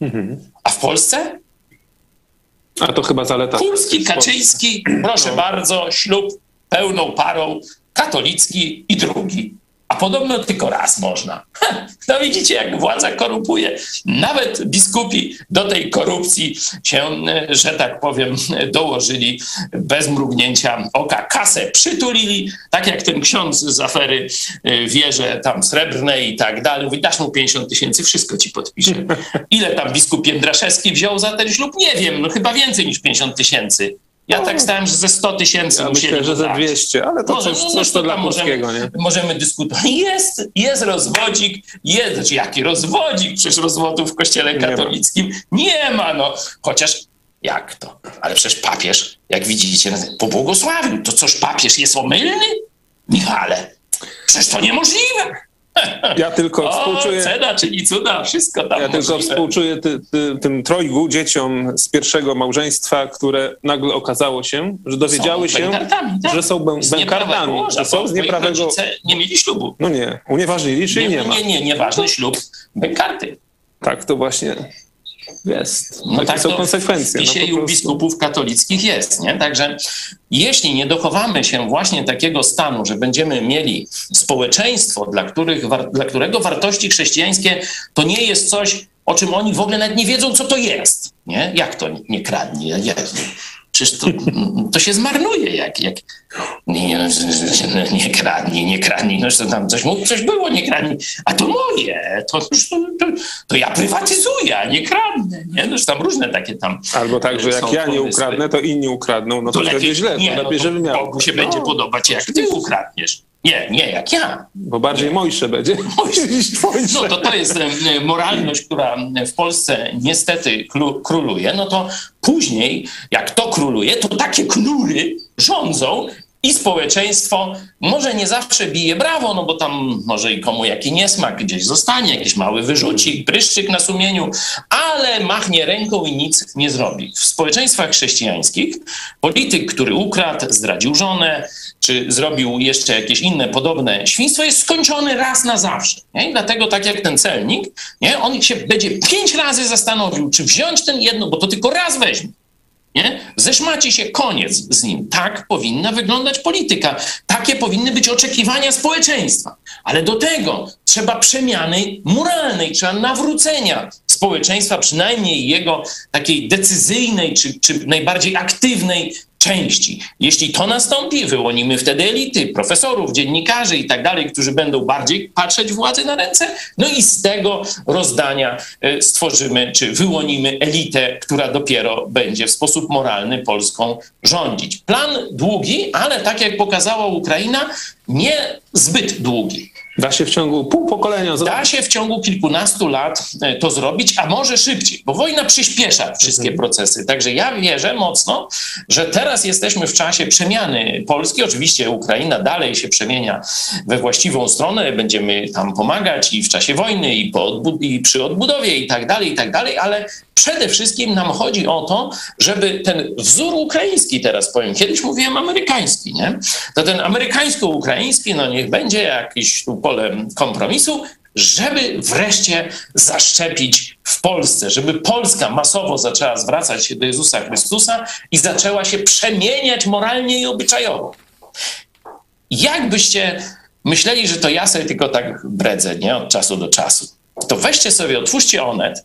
Speaker 3: Mhm. A w Polsce?
Speaker 4: A to chyba zaleta.
Speaker 3: Kurski, Kaczyński, proszę no. bardzo, ślub pełną parą, katolicki i drugi. A podobno tylko raz można. No widzicie, jak władza korupuje. Nawet biskupi do tej korupcji się, że tak powiem, dołożyli bez mrugnięcia oka. Kasę przytulili, tak jak ten ksiądz z afery y, wieże tam srebrnej i tak dalej. Mówi, dasz mu 50 tysięcy, wszystko ci podpiszę. Ile tam biskup Jędraszewski wziął za ten ślub? Nie wiem, no chyba więcej niż 50 tysięcy. Ja tak stałem, że ze 100 tysięcy
Speaker 4: ja
Speaker 3: musieli
Speaker 4: myślę, że
Speaker 3: dać.
Speaker 4: 200, ale to
Speaker 3: Może,
Speaker 4: coś,
Speaker 3: no,
Speaker 4: coś to dla
Speaker 3: możemy,
Speaker 4: polskiego, nie?
Speaker 3: Możemy dyskutować. Jest, jest rozwodzik, jest, znaczy jaki rozwodzik? Przecież rozwodu w kościele
Speaker 4: Nie ma.
Speaker 3: katolickim nie ma, no. Chociaż jak to? Ale przecież papież, jak widzicie, pobłogosławił. To coż papież jest omylny? Michale, przecież to niemożliwe.
Speaker 4: Ja tylko
Speaker 3: O,
Speaker 4: współczuję...
Speaker 3: cena, czyli cuda, wszystko tam
Speaker 4: Ja tylko współczuję ty, ty, tym trojgu dzieciom z pierwszego małżeństwa, które nagle okazało się, że dowiedziały
Speaker 3: Są
Speaker 4: się,
Speaker 3: bękartami, tak.
Speaker 4: że są bęk-
Speaker 3: Z nieprawego
Speaker 4: bękardami,
Speaker 3: łoża,
Speaker 4: że są z nieprawego...
Speaker 3: nie mieli ślubu.
Speaker 4: No nie, unieważnili, czyli nie, ma.
Speaker 3: Nie, nie, nieważny ślub, bękarty.
Speaker 4: Tak, to właśnie jest.
Speaker 3: No tak
Speaker 4: są konsekwencje.
Speaker 3: W
Speaker 4: No,
Speaker 3: u biskupów katolickich jest, nie? Także jeśli nie dochowamy się właśnie takiego stanu, że będziemy mieli społeczeństwo, dla, których, dla którego wartości chrześcijańskie to nie jest coś, o czym oni w ogóle nawet nie wiedzą, co to jest, nie? Jak to nie, nie kradnie? Jak, Przecież to, to się zmarnuje, jak, jak nie, no, nie kradnij, nie kradnij, no że tam coś, coś było, nie kradnij, a to moje, to, to, to, to ja prywatyzuję, a nie kradnę, nie? No, tam różne takie tam
Speaker 4: Albo tak, że jak ja nie ukradnę, to inni ukradną, no to,
Speaker 3: to
Speaker 4: wtedy źle,
Speaker 3: nie,
Speaker 4: to lepiej,
Speaker 3: no,
Speaker 4: żeby miał.
Speaker 3: Bogu się
Speaker 4: No,
Speaker 3: będzie podobać, jak ty ukradniesz. Nie, nie, jak ja.
Speaker 4: Bo bardziej Mojsze będzie niż Twojsze.
Speaker 3: No to to jest moralność, która w Polsce niestety króluje. No to później, jak to króluje, to takie knury rządzą i społeczeństwo może nie zawsze bije brawo, no bo tam może i komu jaki niesmak gdzieś zostanie, jakiś mały wyrzucik, pryszczyk na sumieniu, ale machnie ręką i nic nie zrobi. W społeczeństwach chrześcijańskich polityk, który ukradł, zdradził żonę, czy zrobił jeszcze jakieś inne podobne świństwo, jest skończony raz na zawsze. Nie? Dlatego tak jak ten celnik, nie? on się będzie pięć razy zastanowił, czy wziąć ten jedno, bo to tylko raz weźmie. Nie? Zeszmaci się koniec z nim. Tak powinna wyglądać polityka. Takie powinny być oczekiwania społeczeństwa. Ale do tego trzeba przemiany moralnej, trzeba nawrócenia społeczeństwa, przynajmniej jego takiej decyzyjnej czy, czy najbardziej aktywnej części. Jeśli to nastąpi, wyłonimy wtedy elity, profesorów, dziennikarzy i tak dalej, którzy będą bardziej patrzeć władzy na ręce, no i z tego rozdania e, stworzymy, czy wyłonimy elitę, która dopiero będzie w sposób moralny Polską rządzić. Plan długi, ale tak jak pokazała Ukraina, nie zbyt długi.
Speaker 4: Da się w ciągu pół pokolenia
Speaker 3: Da
Speaker 4: zrobić.
Speaker 3: się w ciągu kilkunastu lat e, to zrobić, a może szybciej, bo wojna przyspiesza wszystkie procesy. Także ja wierzę mocno, że teraz jesteśmy w czasie przemiany Polski. Oczywiście Ukraina dalej się przemienia we właściwą stronę, będziemy tam pomagać i w czasie wojny, i, po i przy odbudowie, i tak dalej, i tak dalej, ale przede wszystkim nam chodzi o to, żeby ten wzór ukraiński, teraz powiem, kiedyś mówiłem amerykański, nie? To ten amerykańsko-ukraiński, no niech będzie jakiś tu pole kompromisu, żeby wreszcie zaszczepić w Polsce, żeby Polska masowo zaczęła zwracać się do Jezusa Chrystusa i zaczęła się przemieniać moralnie i obyczajowo. Jakbyście myśleli, że to ja sobie tylko tak bredzę, nie, od czasu do czasu, to weźcie sobie, otwórzcie Onet.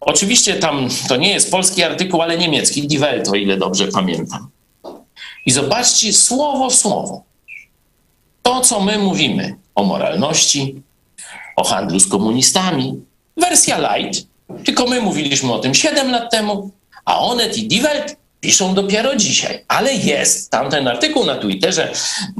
Speaker 3: Oczywiście tam to nie jest polski artykuł, ale niemiecki, Die Welt, o ile dobrze pamiętam. I zobaczcie słowo w słowo. To, co my mówimy o moralności, o handlu z komunistami, wersja light, tylko my mówiliśmy o tym 7 lat temu, a Onet i Die Welt piszą dopiero dzisiaj. Ale jest tam ten artykuł na Twitterze,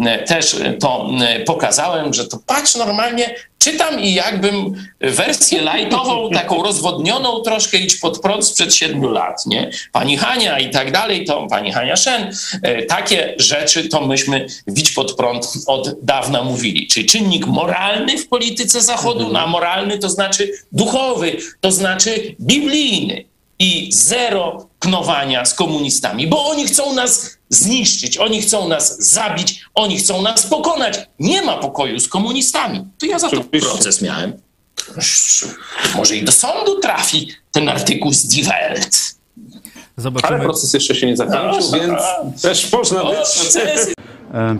Speaker 3: e, też e, to e, pokazałem, że to patrz normalnie, czytam i jakbym wersję lightową, taką rozwodnioną troszkę idź pod prąd sprzed siedmiu lat, nie? Pani Hania i tak dalej, to pani Hania Szen, e, takie rzeczy to myśmy widź pod prąd od dawna mówili. Czyli czynnik moralny w polityce Zachodu, no, a moralny to znaczy duchowy, to znaczy biblijny i zero knowania z komunistami, bo oni chcą nas zniszczyć, oni chcą nas zabić, oni chcą nas pokonać. Nie ma pokoju z komunistami. To ja za to proces miałem. Może i do sądu trafi ten artykuł z Die Welt.
Speaker 4: Ale
Speaker 1: Zobaczymy.
Speaker 4: proces jeszcze się nie zakończył,
Speaker 3: No,
Speaker 4: więc też można
Speaker 3: O,
Speaker 4: być.
Speaker 3: procesy.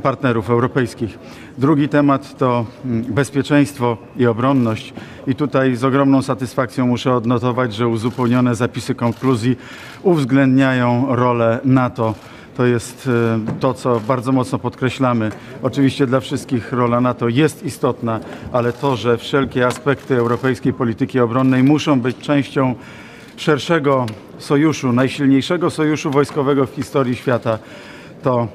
Speaker 5: Partnerów europejskich. Drugi temat to mm, bezpieczeństwo i obronność. I tutaj z ogromną satysfakcją muszę odnotować, że uzupełnione zapisy konkluzji uwzględniają rolę NATO to jest e, to, co bardzo mocno podkreślamy. Oczywiście dla wszystkich rola NATO jest istotna, ale to, że wszelkie aspekty europejskiej polityki obronnej muszą być częścią szerszego sojuszu, najsilniejszego sojuszu wojskowego w historii świata, to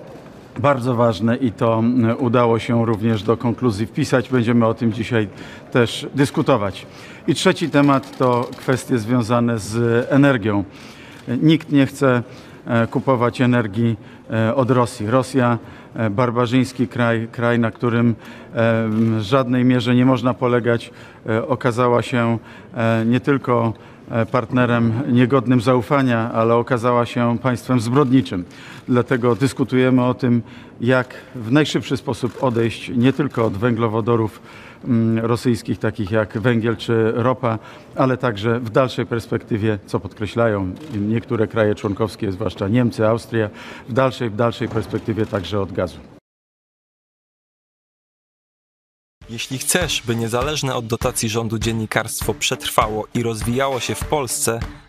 Speaker 5: bardzo ważne i to udało się również do konkluzji wpisać. Będziemy o tym dzisiaj też dyskutować. I trzeci temat to kwestie związane z energią. Nikt nie chce E, kupować energii e, od Rosji. Rosja, e, barbarzyński kraj, kraj, na którym w żadnej mierze nie można polegać, okazała się nie tylko partnerem niegodnym zaufania, ale okazała się państwem zbrodniczym. Dlatego dyskutujemy o tym, jak w najszybszy sposób odejść nie tylko od węglowodorów, Mm, rosyjskich, takich jak węgiel czy ropa, ale także w dalszej perspektywie, co podkreślają niektóre kraje członkowskie, zwłaszcza Niemcy, Austria, w dalszej, w dalszej perspektywie także od gazu.
Speaker 6: Jeśli chcesz, by niezależne od dotacji rządu dziennikarstwo przetrwało i rozwijało się w Polsce,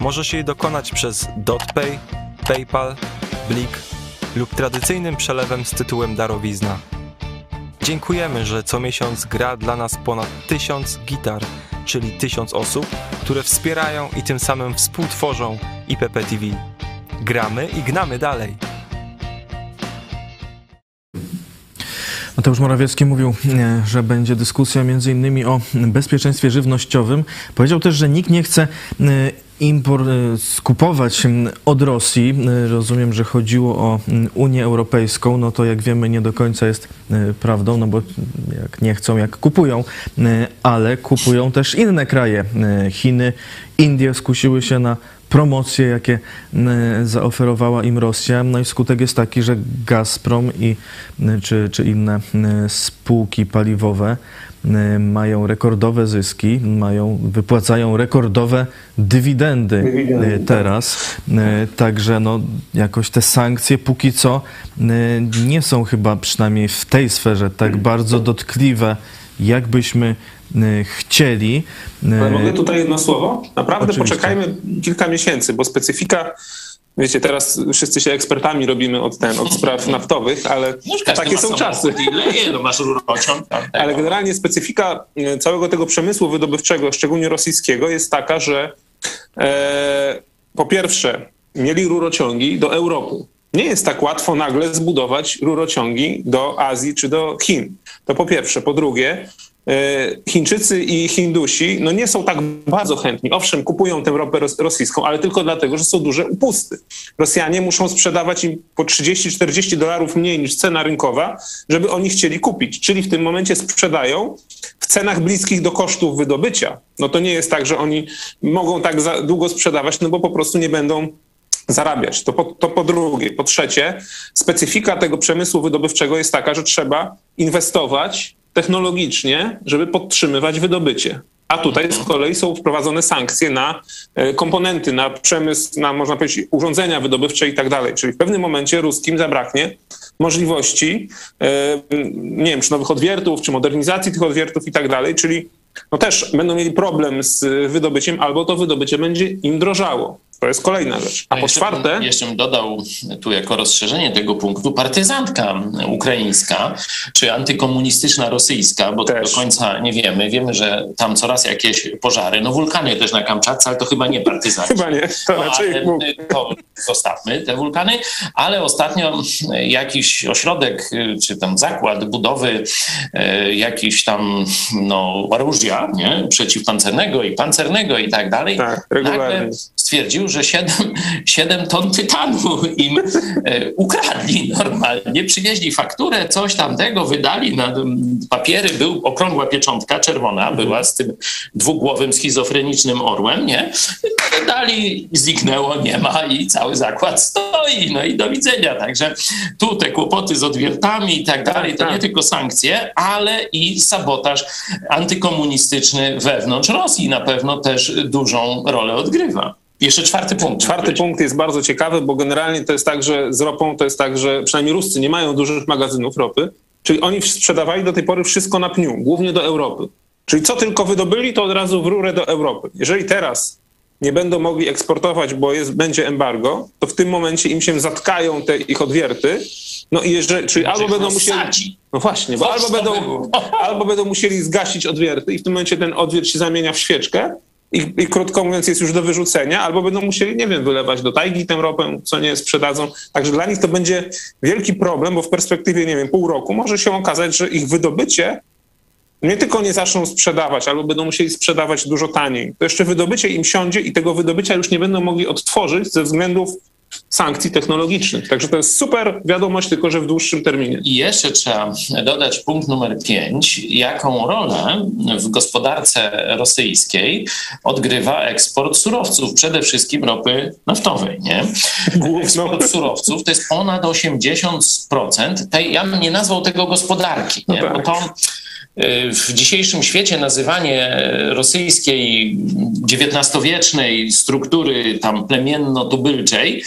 Speaker 6: Możesz jej dokonać przez DotPay, PayPal, Blik lub tradycyjnym przelewem z tytułem darowizna. Dziękujemy, że co miesiąc gra dla nas ponad tysiąc gitar, czyli tysiąc osób, które wspierają i tym samym współtworzą IPP TV. Gramy i gnamy dalej.
Speaker 1: Mateusz Morawiecki mówił, że będzie dyskusja między innymi o bezpieczeństwie żywnościowym. Powiedział też, że nikt nie chce e, import e, skupować od Rosji. Rozumiem, że chodziło o Unię Europejską. No to jak wiemy nie do końca jest prawdą, no bo jak nie chcą, jak kupują, ale kupują też inne kraje. Chiny, Indie skusiły się na promocje, jakie zaoferowała im Rosja. No i skutek jest taki, że Gazprom i, czy, czy inne spółki paliwowe mają rekordowe zyski, mają, wypłacają rekordowe dywidendy, dywidendy tak. teraz. Także no, jakoś te sankcje póki co nie są chyba przynajmniej w tej sferze tak bardzo dotkliwe, jakbyśmy Y, chcieli.
Speaker 4: Ale mogę tutaj jedno słowo? Naprawdę Oczywiście. poczekajmy kilka miesięcy, bo specyfika Wiecie, teraz wszyscy się ekspertami robimy od, ten, od spraw naftowych, ale takie są czasy.
Speaker 3: Nie, no masz rurociąg.
Speaker 4: Ale generalnie specyfika y, całego tego przemysłu wydobywczego, szczególnie rosyjskiego, jest taka, że e, po pierwsze mieli rurociągi do Europy. Nie jest tak łatwo nagle zbudować rurociągi do Azji czy do Chin. To po pierwsze. Po drugie, E, Chińczycy i Hindusi no nie są tak bardzo chętni. Owszem, kupują tę ropę rosyjską, ale tylko dlatego, że są duże upusty. Rosjanie muszą sprzedawać im po 30-40 dolarów mniej niż cena rynkowa, żeby oni chcieli kupić. Czyli w tym momencie sprzedają w cenach bliskich do kosztów wydobycia. No to nie jest tak, że oni mogą tak długo sprzedawać, no bo po prostu nie będą zarabiać. To po, to po drugie. Po trzecie, specyfika tego przemysłu wydobywczego jest taka, że trzeba inwestować technologicznie, żeby podtrzymywać wydobycie. A tutaj z kolei są wprowadzone sankcje na e, komponenty, na przemysł, na można powiedzieć urządzenia wydobywcze i tak dalej. Czyli w pewnym momencie ruskim zabraknie możliwości, e, nie wiem, czy nowych odwiertów, czy modernizacji tych odwiertów i tak dalej, czyli no też będą mieli problem z wydobyciem, albo to wydobycie będzie im drożało. To jest kolejna rzecz. A po czwarte.
Speaker 3: Bym, jeszcze bym dodał tu jako rozszerzenie tego punktu partyzantka ukraińska czy antykomunistyczna rosyjska, bo do końca nie wiemy. Wiemy, że tam coraz jakieś pożary. No wulkany też na Kamczatce, ale to chyba nie partyzanci.
Speaker 4: Chyba nie. To no, raczej
Speaker 3: to zostawmy te wulkany. Ale ostatnio jakiś ośrodek, czy tam zakład budowy e, jakiś tam no, orężia nie? przeciwpancernego i pancernego i tak dalej.
Speaker 4: Tak, regularnie
Speaker 3: stwierdził, że 7, 7 ton tytanu im e, ukradli normalnie. Przywieźli fakturę, coś tamtego, wydali na papiery, był okrągła pieczątka czerwona, była z tym dwugłowym schizofrenicznym orłem, nie? Dali, zniknęło, nie ma i cały zakład stoi, no i do widzenia. Także tu te kłopoty z odwiertami i tak dalej, to nie tak. tylko sankcje, ale i sabotaż antykomunistyczny wewnątrz Rosji na pewno też dużą rolę odgrywa. Jeszcze czwarty punkt.
Speaker 4: Czwarty punkt jest bardzo ciekawy, bo generalnie to jest tak, że z ropą to jest tak, że przynajmniej Ruscy nie mają dużych magazynów ropy, czyli oni sprzedawali do tej pory wszystko na pniu, głównie do Europy. Czyli co tylko wydobyli, to od razu w rurę do Europy. Jeżeli teraz nie będą mogli eksportować, bo jest, będzie embargo, to w tym momencie im się zatkają te ich odwierty. No i jeżeli, czyli albo będą musieli. No właśnie, bo albo będą, albo będą musieli zgasić odwierty i w tym momencie ten odwiert się zamienia w świeczkę, i, I, krótko mówiąc jest już do wyrzucenia, albo będą musieli, nie wiem, wylewać do tajgi tę ropę, co nie sprzedadzą. Także dla nich to będzie wielki problem, bo w perspektywie, nie wiem, pół roku może się okazać, że ich wydobycie nie tylko nie zaczną sprzedawać, albo będą musieli sprzedawać dużo taniej, to jeszcze wydobycie im siądzie i tego wydobycia już nie będą mogli odtworzyć ze względów sankcji technologicznych. Także to jest super wiadomość, tylko że w dłuższym terminie.
Speaker 3: I jeszcze trzeba dodać punkt numer pięć, jaką rolę w gospodarce rosyjskiej odgrywa eksport surowców, przede wszystkim ropy naftowej. Nie? Eksport surowców to jest ponad 80%. Tej, ja bym nie nazwał tego gospodarki, nie? No tak. bo to w dzisiejszym świecie nazywanie rosyjskiej XIX-wiecznej struktury tam plemienno-tubylczej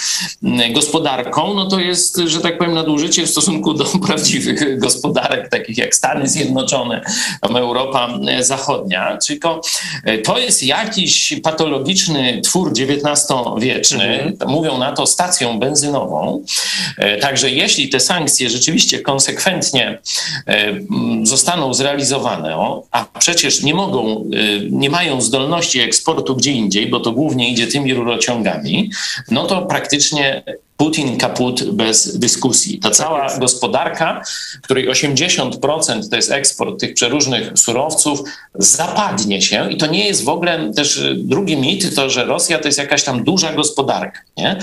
Speaker 3: gospodarką, no to jest, że tak powiem, nadużycie w stosunku do prawdziwych gospodarek, takich jak Stany Zjednoczone, Europa Zachodnia. Tylko e, to jest jakiś patologiczny twór XIX-wieczny, mhm. mówią na to stacją benzynową. E, także jeśli te sankcje rzeczywiście konsekwentnie e, zostaną zrealizowane, zrealizowane, a przecież nie mogą, y, nie mają zdolności eksportu gdzie indziej, bo to głównie idzie tymi rurociągami, no to praktycznie Putin kaput bez dyskusji. Ta cała gospodarka, której 80% to jest eksport tych przeróżnych surowców, zapadnie się i to nie jest w ogóle też drugi mit, to że Rosja to jest jakaś tam duża gospodarka. Nie?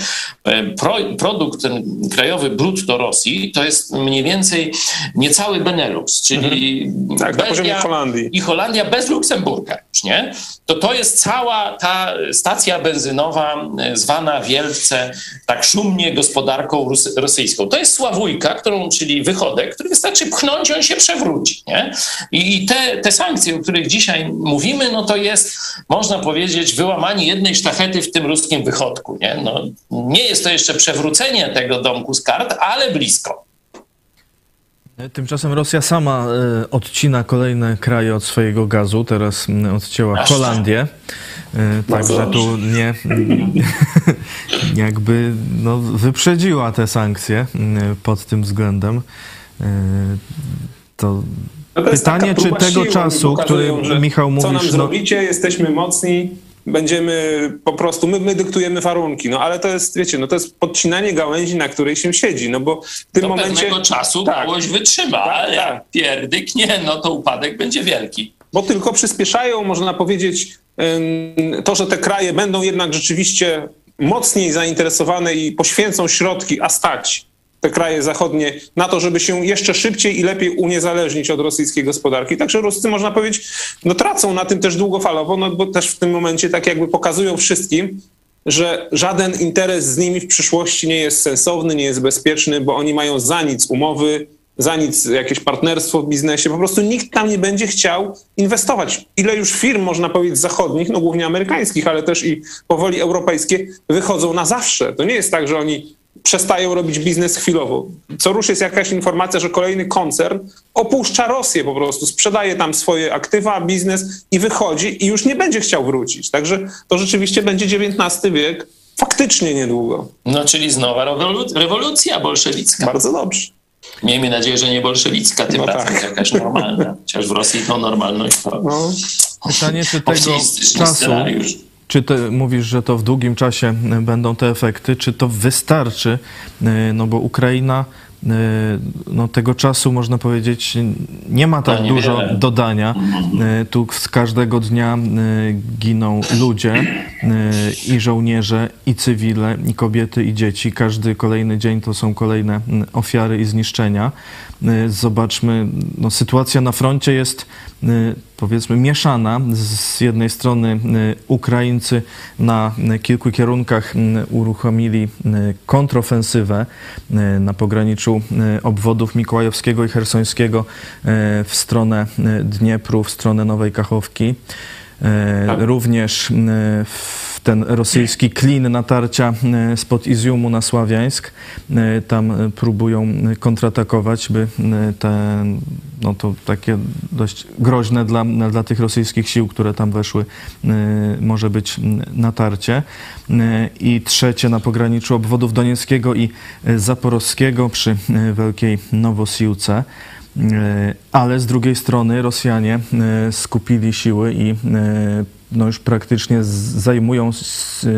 Speaker 3: Pro, produkt ten krajowy brutto Rosji to jest mniej więcej niecały Benelux, czyli
Speaker 4: mhm. tak, Belgia Holandii.
Speaker 3: i Holandia bez Luksemburga. Nie? To to jest cała ta stacja benzynowa zwana wielce tak szumnie gospodarką rosyjską. To jest sławujka, którą, czyli wychodek, który wystarczy pchnąć, on się przewróci. Nie? I te, te sankcje, o których dzisiaj mówimy, no to jest, można powiedzieć, wyłamanie jednej sztachety w tym ruskim wychodku. Nie, no, nie jest to jeszcze przewrócenie tego domku z kart, ale blisko.
Speaker 1: Tymczasem Rosja sama e, odcina kolejne kraje od swojego gazu. Teraz odcięła Holandię. E, także tu nie jakby no, wyprzedziła te sankcje pod tym względem. E, to, no pytanie, czy tego czasu, który Michał mówisz... Co
Speaker 4: nam no... zrobicie, jesteśmy mocni, będziemy po prostu, my, my dyktujemy warunki, no ale to jest, wiecie, no to jest podcinanie gałęzi, na której się siedzi, no bo w tym
Speaker 3: Do
Speaker 4: momencie...
Speaker 3: pewnego czasu tak, gałąź wytrzyma, tak, ale tak. jak pierdyknie, no to upadek będzie wielki.
Speaker 4: Bo tylko przyspieszają, można powiedzieć, to, że te kraje będą jednak rzeczywiście mocniej zainteresowane i poświęcą środki, a stać te kraje zachodnie na to, żeby się jeszcze szybciej i lepiej uniezależnić od rosyjskiej gospodarki. Także Ruscy, można powiedzieć, no tracą na tym też długofalowo, no bo też w tym momencie tak jakby pokazują wszystkim, że żaden interes z nimi w przyszłości nie jest sensowny, nie jest bezpieczny, bo oni mają za nic umowy, za nic jakieś partnerstwo w biznesie. Po prostu nikt tam nie będzie chciał inwestować. Ile już firm, można powiedzieć, zachodnich, no głównie amerykańskich, ale też i powoli europejskie, wychodzą na zawsze. To nie jest tak, że oni przestają robić biznes chwilowo. Co rusz jest jakaś informacja, że kolejny koncern opuszcza Rosję po prostu, sprzedaje tam swoje aktywa, biznes i wychodzi i już nie będzie chciał wrócić. Także to rzeczywiście będzie XIX wiek, faktycznie niedługo.
Speaker 3: No, czyli znowa rewolucja bolszewicka.
Speaker 4: Bardzo dobrze.
Speaker 3: Miejmy nadzieję, że nie bolszewicka, tym no razem tak. jakaś normalna. Chociaż w Rosji to normalność to no.
Speaker 1: Pytanie, czy tego czasu, scenariusz. Czy ty mówisz, że to w długim czasie będą te efekty, czy to wystarczy, no bo Ukraina no, tego czasu, można powiedzieć, nie ma tak dużo dodania. E, Tu z każdego dnia e, giną ludzie e, i żołnierze, i cywile, i kobiety, i dzieci. Każdy kolejny dzień to są kolejne ofiary i zniszczenia. E, Zobaczmy, no, sytuacja na froncie jest e, powiedzmy mieszana. Z jednej strony e, Ukraińcy na e, kilku kierunkach uruchomili e, kontrofensywę e, na pograniczu e, obwodów Mikołajowskiego i Hersońskiego e, w stronę e, Dniepru, w stronę Nowej Kachowki. E,
Speaker 4: Tak.
Speaker 1: Również e, w ten rosyjski klin natarcia e, spod Izjumu na Sławiańsk. Tam próbują kontratakować, by te, no to takie dość groźne dla, dla tych rosyjskich sił, które tam weszły, może być natarcie. I trzecie na pograniczu obwodów Donieckiego i Zaporowskiego przy Wielkiej Nowosiłce. E, Ale z drugiej strony Rosjanie e, skupili siły i e, no już praktycznie zajmują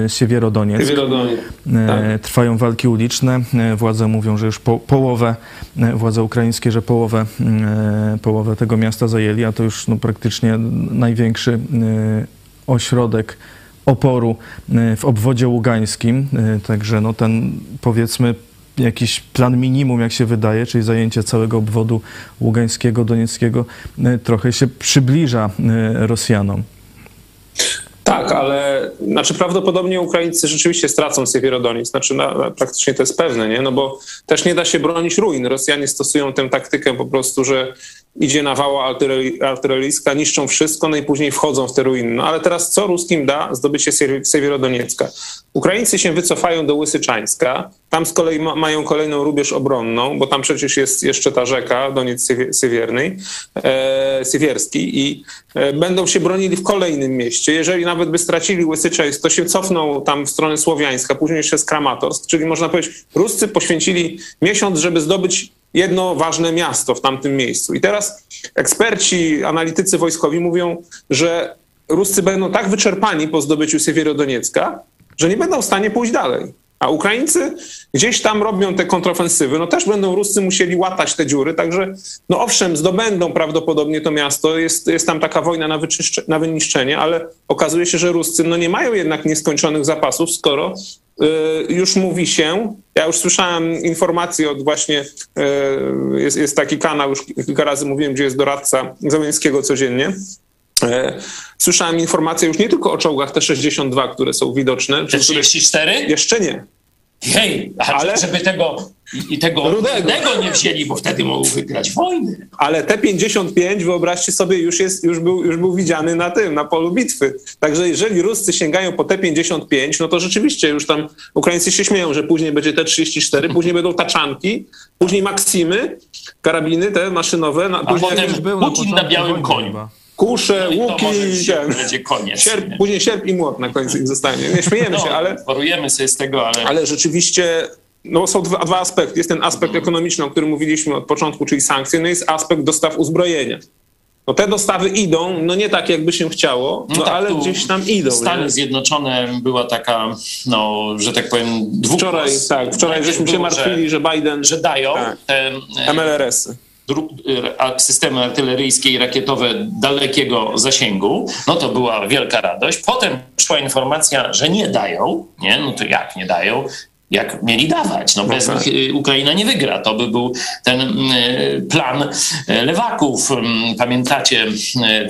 Speaker 1: Siewierodoniec.
Speaker 4: Tak.
Speaker 1: Trwają walki uliczne. Władze mówią, że już po, połowę, władze ukraińskie, że połowę, połowę tego miasta zajęli, a to już no, praktycznie największy ośrodek oporu w obwodzie ługańskim. Także no, ten powiedzmy jakiś plan minimum, jak się wydaje, czyli zajęcie całego obwodu ługańskiego, donieckiego, e, trochę się przybliża e, Rosjanom.
Speaker 4: Tak, ale znaczy prawdopodobnie Ukraińcy rzeczywiście stracą Siewierodoniec. Znaczy na, na, praktycznie to jest pewne, nie? No bo też nie da się bronić ruin. Rosjanie stosują tę taktykę po prostu, że idzie nawała artylerii- artyleryjska, niszczą wszystko, no i później wchodzą w te ruiny. No ale teraz co ruskim da zdobycie Siewie- Siewierodoniecka? Ukraińcy się wycofają do Łysyczańska, tam z kolei ma, mają kolejną rubież obronną, bo tam przecież jest jeszcze ta rzeka, Doniec Siewie- Siewierny, e, Siewierski i e, będą się bronili w kolejnym mieście. Jeżeli nawet by stracili Łysyczańsk, to się cofną tam w stronę Słowiańska, później jeszcze z Kramatorsk, czyli można powiedzieć, Ruscy poświęcili miesiąc, żeby zdobyć jedno ważne miasto w tamtym miejscu. I teraz eksperci, analitycy wojskowi mówią, że Ruscy będą tak wyczerpani po zdobyciu Siewierodoniecka, że nie będą w stanie pójść dalej. A Ukraińcy gdzieś tam robią te kontrofensywy, no też będą Ruscy musieli łatać te dziury, także no owszem, zdobędą prawdopodobnie to miasto, jest, jest tam taka wojna na, na wyniszczenie, ale okazuje się, że Ruscy no nie mają jednak nieskończonych zapasów, skoro y, już mówi się, ja już słyszałem informacje od właśnie, y, jest, jest taki kanał, już kilka razy mówiłem, gdzie jest doradca Załęckiego codziennie, Słyszałem informacje już nie tylko o czołgach T-62, które są widoczne.
Speaker 3: Te
Speaker 4: czy które
Speaker 3: 34?
Speaker 4: jeszcze nie.
Speaker 3: Hej, ale, żeby tego, i, tego
Speaker 4: Rudego.
Speaker 3: rudego nie wzięli, bo wtedy mogą wygrać wojny.
Speaker 4: Ale T-55, wyobraźcie sobie, już, jest, już, był, już był widziany na tym, na polu bitwy. Także jeżeli Ruscy sięgają po T-55, no to rzeczywiście już tam Ukraińcy się śmieją, że później będzie T-34, później będą taczanki, później Maksimy, karabiny te maszynowe, na,
Speaker 3: A
Speaker 4: później
Speaker 3: potem
Speaker 4: jakieś
Speaker 1: Był na
Speaker 3: Putin na
Speaker 1: początku
Speaker 3: białym koniu.
Speaker 4: Kusze,
Speaker 3: No
Speaker 4: łuki, i
Speaker 3: się
Speaker 4: ten.
Speaker 3: będzie koniec.
Speaker 4: Sierp,
Speaker 3: nie?
Speaker 4: później sierp i młot na końcu ich zostanie. Nie śmiejemy się,
Speaker 3: No,
Speaker 4: ale...
Speaker 3: Porujemy sobie z tego, ale,
Speaker 4: Ale rzeczywiście no, są dwa, dwa aspekty. Jest ten aspekt ekonomiczny, o którym mówiliśmy od początku, czyli sankcje, no jest aspekt dostaw uzbrojenia. No te dostawy idą, no nie tak jakby się chciało, no,
Speaker 3: tak,
Speaker 4: ale gdzieś tam idą.
Speaker 3: Stany
Speaker 4: nie?
Speaker 3: Zjednoczone była taka, no, że tak powiem, dwóch
Speaker 4: Wczoraj, tak, wczoraj żeśmy się martwili, że Biden,
Speaker 3: że dają
Speaker 4: Tak.
Speaker 3: te e,
Speaker 4: MLRS-y.
Speaker 3: Systemy artyleryjskie i rakietowe dalekiego zasięgu, no to była wielka radość. Potem przyszła informacja, że nie dają, nie? No to jak nie dają? Jak mieli dawać? No bez
Speaker 4: tak.
Speaker 3: nich y, Ukraina nie wygra. To by był ten y, plan y, lewaków. Ym, Pamiętacie,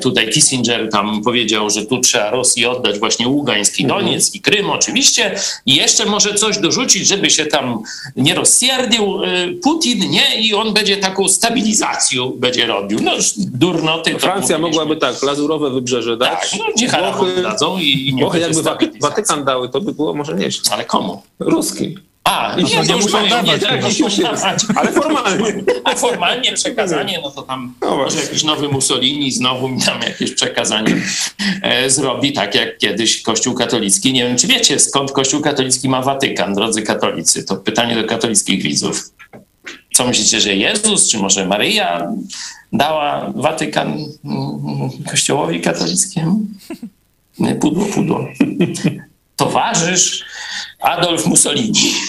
Speaker 3: tutaj Kissinger tam powiedział, że tu trzeba Rosji oddać właśnie Ługańsk i Donieck i Krym oczywiście i jeszcze może coś dorzucić, żeby się tam nie rozsierdził Putin, nie? I on będzie taką stabilizację będzie robił. No durnoty
Speaker 4: Francja mogłaby tak, lazurowe wybrzeże dać.
Speaker 3: Tak, no niech dadzą i, i nie
Speaker 4: Włochy jakby. Watykan dały, to by było może nieźle.
Speaker 3: Ale komu?
Speaker 4: Ruski.
Speaker 3: A,
Speaker 1: to nie
Speaker 3: już
Speaker 1: muszą dawać
Speaker 3: dawać.
Speaker 4: Ale formalnie.
Speaker 3: A formalnie przekazanie, no to tam
Speaker 4: No
Speaker 3: może jakiś nowy Mussolini znowu mi tam jakieś przekazanie e, zrobi, tak jak kiedyś Kościół katolicki. Nie wiem, czy wiecie, skąd Kościół katolicki ma Watykan, drodzy katolicy? To pytanie do katolickich widzów. Co myślicie, że Jezus, czy może Maryja dała Watykan mm, Kościołowi katolickiemu? Pudło, pudło. Towarzysz Adolf Mussolini.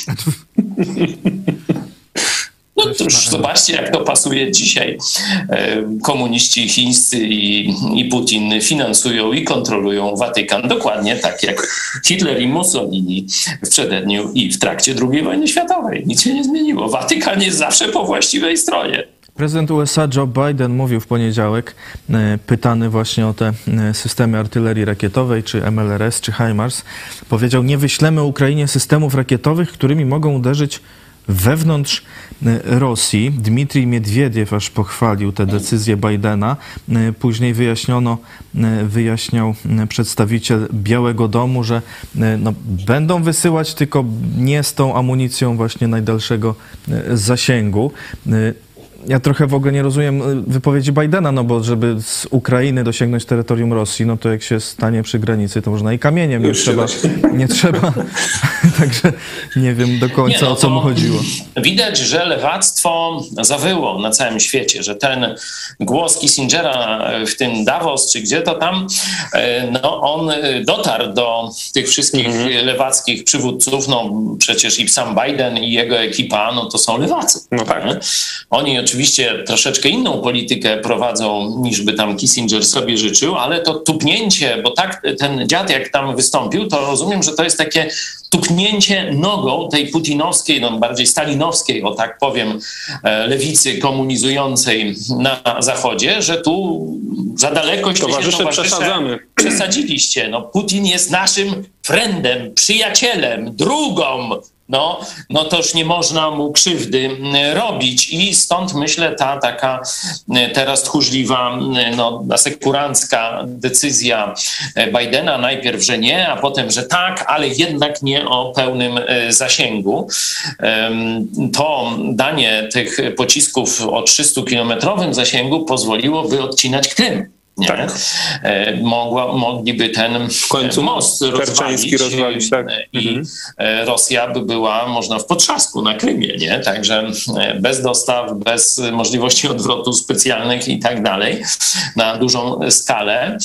Speaker 3: No
Speaker 1: To
Speaker 3: Zobaczcie, jak to pasuje dzisiaj. Komuniści chińscy i, i Putin finansują i kontrolują Watykan dokładnie tak jak Hitler i Mussolini w przededniu i w trakcie II wojny światowej. Nic się nie zmieniło. Watykan jest zawsze po właściwej stronie.
Speaker 1: Prezydent USA Joe Biden mówił w poniedziałek, e, pytany właśnie o te e, systemy artylerii rakietowej, czy MLRS, czy HIMARS, powiedział, nie wyślemy Ukrainie systemów rakietowych, którymi mogą uderzyć wewnątrz e, Rosji. Dmitrij Miedwiediew aż pochwalił tę decyzję Bidena. Później wyjaśniono, wyjaśniał przedstawiciel Białego Domu, że no, będą wysyłać tylko nie z tą amunicją właśnie najdalszego zasięgu ja trochę w ogóle nie rozumiem y, wypowiedzi Bidena, no bo żeby z Ukrainy dosięgnąć terytorium Rosji, no to jak się stanie przy granicy, to można i kamieniem, nie trzeba, nie trzeba. Także nie wiem do końca, nie, no o co mu chodziło.
Speaker 3: Widać, że lewactwo zawyło na całym świecie, że ten głos Kissingera w tym Davos, czy gdzie to tam, e, no on dotarł do tych wszystkich mm-hmm. lewackich przywódców, no przecież i sam Biden i jego ekipa, no to są lewacy. No tak. Oni oczywiście troszeczkę inną politykę prowadzą, niż by tam Kissinger sobie życzył, ale to tupnięcie, bo tak ten dziad jak tam wystąpił, to rozumiem, że to jest takie tupnięcie nogą tej putinowskiej, no bardziej stalinowskiej, o tak powiem, e, lewicy komunizującej na Zachodzie, że tu za daleko
Speaker 4: towarzysze, towarzysze przesadzamy.
Speaker 3: Przesadziliście. No, Putin jest naszym friendem, przyjacielem, drugą, no, no to już nie można mu krzywdy robić. I stąd myślę ta taka teraz tchórzliwa, no, asekurancka decyzja Bidena, najpierw, że nie, a potem, że tak, ale jednak nie o pełnym e, zasięgu. To danie tych pocisków o 300-kilometrowym zasięgu pozwoliłoby odcinać Krym. Nie? Tak. E, mogła, mogliby ten w końcu most rozwalić, rozwalić tak. i mhm. E, Rosja by była można w potrzasku na Krymie, nie? Także e, bez dostaw, bez możliwości odwrotu specjalnych i tak dalej na dużą skalę.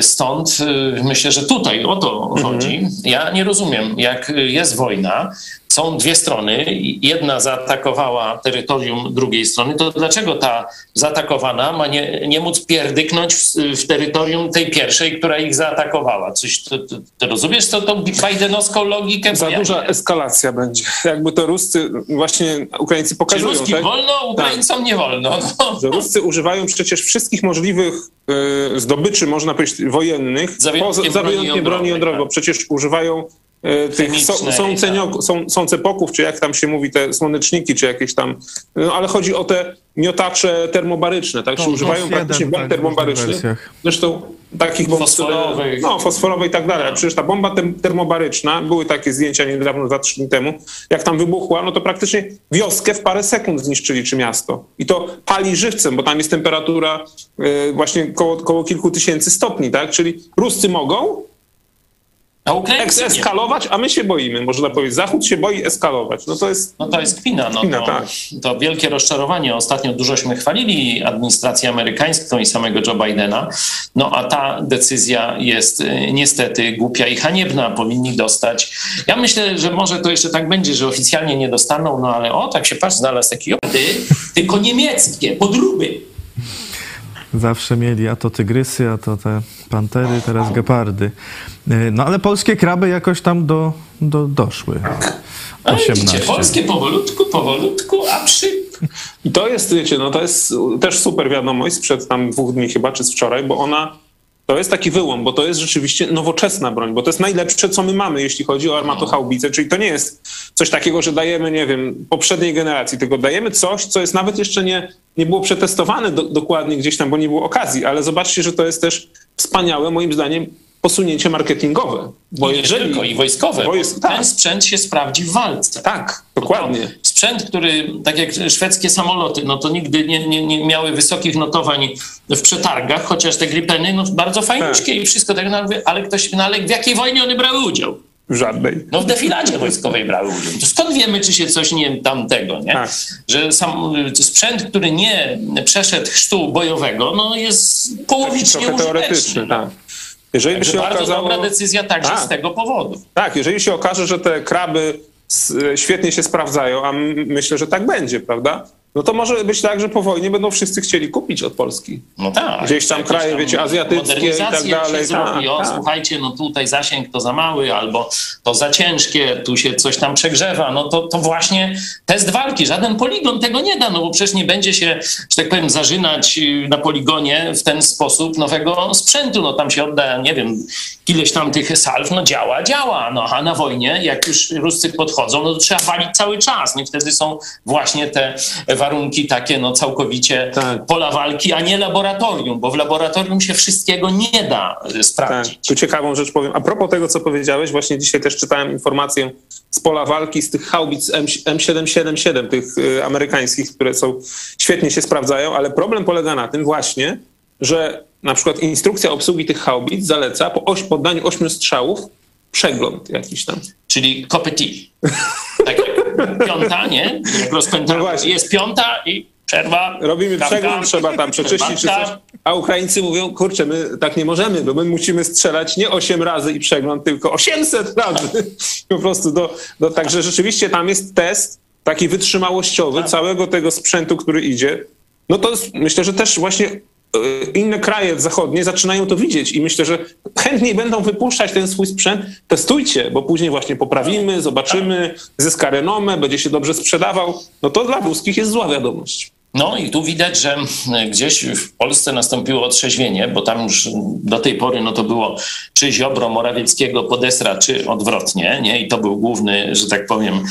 Speaker 3: Stąd myślę, że tutaj o to mhm. chodzi. Ja nie rozumiem, jak jest wojna, są dwie strony, jedna zaatakowała terytorium drugiej strony, to dlaczego ta zaatakowana ma nie, nie móc pierdyknąć w, w terytorium tej pierwszej, która ich zaatakowała? Coś, to, to, to rozumiesz to, tą bidenowską logikę?
Speaker 4: Za duża eskalacja będzie. Jakby to Ruscy, właśnie Ukraińcy pokazują. Czy
Speaker 3: Ruskim
Speaker 4: tak?
Speaker 3: wolno, Ukraińcom tak. nie wolno.
Speaker 4: No. Że Ruscy używają przecież wszystkich możliwych y, zdobyczy, można powiedzieć, wojennych, za wyjątkiem, broni, broni jądrowej. Jądrowej, tak. Przecież używają tych są, są, cenio, są, są cepoków, czy jak tam się mówi, te słoneczniki, czy jakieś tam, no ale chodzi o te miotacze termobaryczne, tak, czy używają praktycznie bomb tak, termobarycznych. Zresztą takich bomb fosforowych. No, fosforowej i tak dalej. Przecież ta bomba termobaryczna, były takie zdjęcia niedawno, dwa, trzy dni temu, jak tam wybuchła, no to praktycznie wioskę w parę sekund zniszczyli, czy miasto. I to pali żywcem, bo tam jest temperatura y, właśnie koło, koło kilku tysięcy stopni, tak, czyli Ruscy mogą, a Ukraińcy eskalować, a my się boimy, można powiedzieć. Zachód się boi eskalować. No to jest.
Speaker 3: No to jest kpina. No kpina, to, tak. to wielkie rozczarowanie. Ostatnio dużośmy chwalili administrację amerykańską i samego Joe Bidena. No a ta decyzja jest y, niestety głupia i haniebna. Powinni dostać. Ja myślę, że może to jeszcze tak będzie, że oficjalnie nie dostaną, no ale o, tak się patrz, znalazł taki tylko niemieckie, podróby.
Speaker 1: Zawsze mieli a to tygrysy, a to te pantery, teraz gepardy. E, no ale polskie kraby jakoś tam do, do, doszły.
Speaker 3: 18. Widzicie, polskie powolutku, powolutku, a przy...
Speaker 4: I to jest, wiecie, no to jest też super wiadomość sprzed tam dwóch dni chyba, czy z wczoraj, bo ona to jest taki wyłom, bo to jest rzeczywiście nowoczesna broń, bo to jest najlepsze, co my mamy, jeśli chodzi o armatochaubice, czyli to nie jest coś takiego, że dajemy, nie wiem, poprzedniej generacji, tylko dajemy coś, co jest nawet jeszcze nie, nie było przetestowane do, dokładnie gdzieś tam, bo nie było okazji, ale zobaczcie, że to jest też wspaniałe, moim zdaniem, posunięcie marketingowe.
Speaker 3: Bo jeżeli tylko, i wojskowe. Bo jest, tak. Ten sprzęt się sprawdzi w walce.
Speaker 4: Tak, dokładnie.
Speaker 3: Sprzęt, który, tak jak szwedzkie samoloty, no to nigdy nie, nie, nie miały wysokich notowań w przetargach, chociaż te Gripeny, no bardzo fajniuszkie tak. i wszystko tak, no, ale ktoś, no ale w jakiej wojnie one brały udział?
Speaker 4: W żadnej.
Speaker 3: No w defiladzie wojskowej brały udział. To skąd wiemy, czy się coś nie tamtego, nie? Tak. Że sam sprzęt, który nie przeszedł chrztu bojowego, no jest połowicznie Trochę teoretyczny, tak. Jeżeli Także się bardzo okazało... dobra decyzja także tak. z tego powodu.
Speaker 4: Tak, jeżeli się okaże, że te kraby świetnie się sprawdzają, a myślę, że tak będzie, prawda? No to może być tak, że po wojnie będą wszyscy chcieli kupić od Polski.
Speaker 3: No tak.
Speaker 4: Gdzieś tam kraje,
Speaker 3: tam
Speaker 4: wiecie, azjatyckie i tak dalej.
Speaker 3: Się zrobi.
Speaker 4: Tak,
Speaker 3: o,
Speaker 4: tak.
Speaker 3: słuchajcie, no tutaj zasięg to za mały, albo to za ciężkie, tu się coś tam przegrzewa. No to, to właśnie test walki. Żaden poligon tego nie da, no bo przecież nie będzie się, że tak powiem, zażynać y, na poligonie w ten sposób nowego sprzętu. No tam się odda, nie wiem, ileś tam tych salw, no działa, działa. No a na wojnie, jak już Ruscy podchodzą, no to trzeba walić cały czas. No i wtedy są właśnie te warunki takie, no całkowicie
Speaker 4: Tak.
Speaker 3: pola walki, a nie laboratorium, bo w laboratorium się wszystkiego nie da
Speaker 4: Tak,
Speaker 3: sprawdzić.
Speaker 4: tu ciekawą rzecz powiem. A propos tego, co powiedziałeś, właśnie dzisiaj też czytałem informację z pola walki z tych haubic M- M777, tych y, amerykańskich, które są świetnie się sprawdzają, ale problem polega na tym właśnie, że na przykład instrukcja obsługi tych haubic zaleca po oś, poddaniu ośmiu strzałów przegląd jakiś tam.
Speaker 3: Czyli kopeti. Tak jak piąta, nie? Jak rozpętamy.
Speaker 4: No
Speaker 3: jest piąta i przerwa.
Speaker 4: Robimy przegląd, trzeba tam przeczyścić czy coś. A Ukraińcy mówią, kurczę, my tak nie możemy, bo my musimy strzelać nie 8 razy i przegląd, tylko 800 razy. Po prostu do, do, także rzeczywiście tam jest test taki wytrzymałościowy
Speaker 3: Tak.
Speaker 4: całego tego sprzętu, który idzie. No to myślę, że też właśnie inne kraje zachodnie zaczynają to widzieć i myślę, że chętniej będą wypuszczać ten swój sprzęt. Testujcie, bo później właśnie poprawimy, zobaczymy, zyska renomę, będzie się dobrze sprzedawał. No to dla ruskich jest zła wiadomość.
Speaker 3: No i tu widać, że e, gdzieś w Polsce nastąpiło otrzeźwienie, bo tam już do tej pory no to było czy Ziobro, Morawieckiego, Podesra, czy odwrotnie, nie? I to był główny, że tak powiem,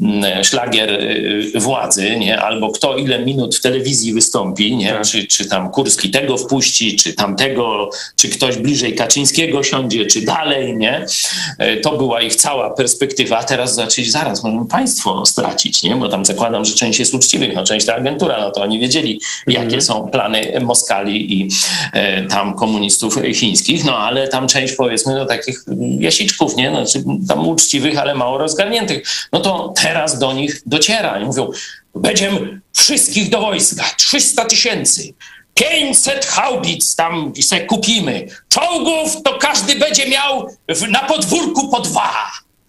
Speaker 3: mm, szlagier y, władzy, nie? Albo kto ile minut w telewizji wystąpi, nie?
Speaker 4: Tak.
Speaker 3: Czy, czy tam Kurski tego wpuści, czy tamtego, czy ktoś bliżej Kaczyńskiego siądzie, czy dalej, nie? E, To była ich cała perspektywa, a teraz zaczęli zaraz, możemy państwo stracić, nie? Bo tam zakładam, że część jest uczciwych, no część to agentura, no to oni wiedzieli, jakie są plany Moskali i e, tam komunistów chińskich, no ale tam część powiedzmy no takich jasiczków, nie? Znaczy, tam uczciwych, ale mało rozgarniętych. No to teraz do nich dociera i mówią, będziemy wszystkich do wojska, 300 tysięcy. 500 haubic tam se kupimy. Czołgów to każdy będzie miał w, na podwórku po dwa.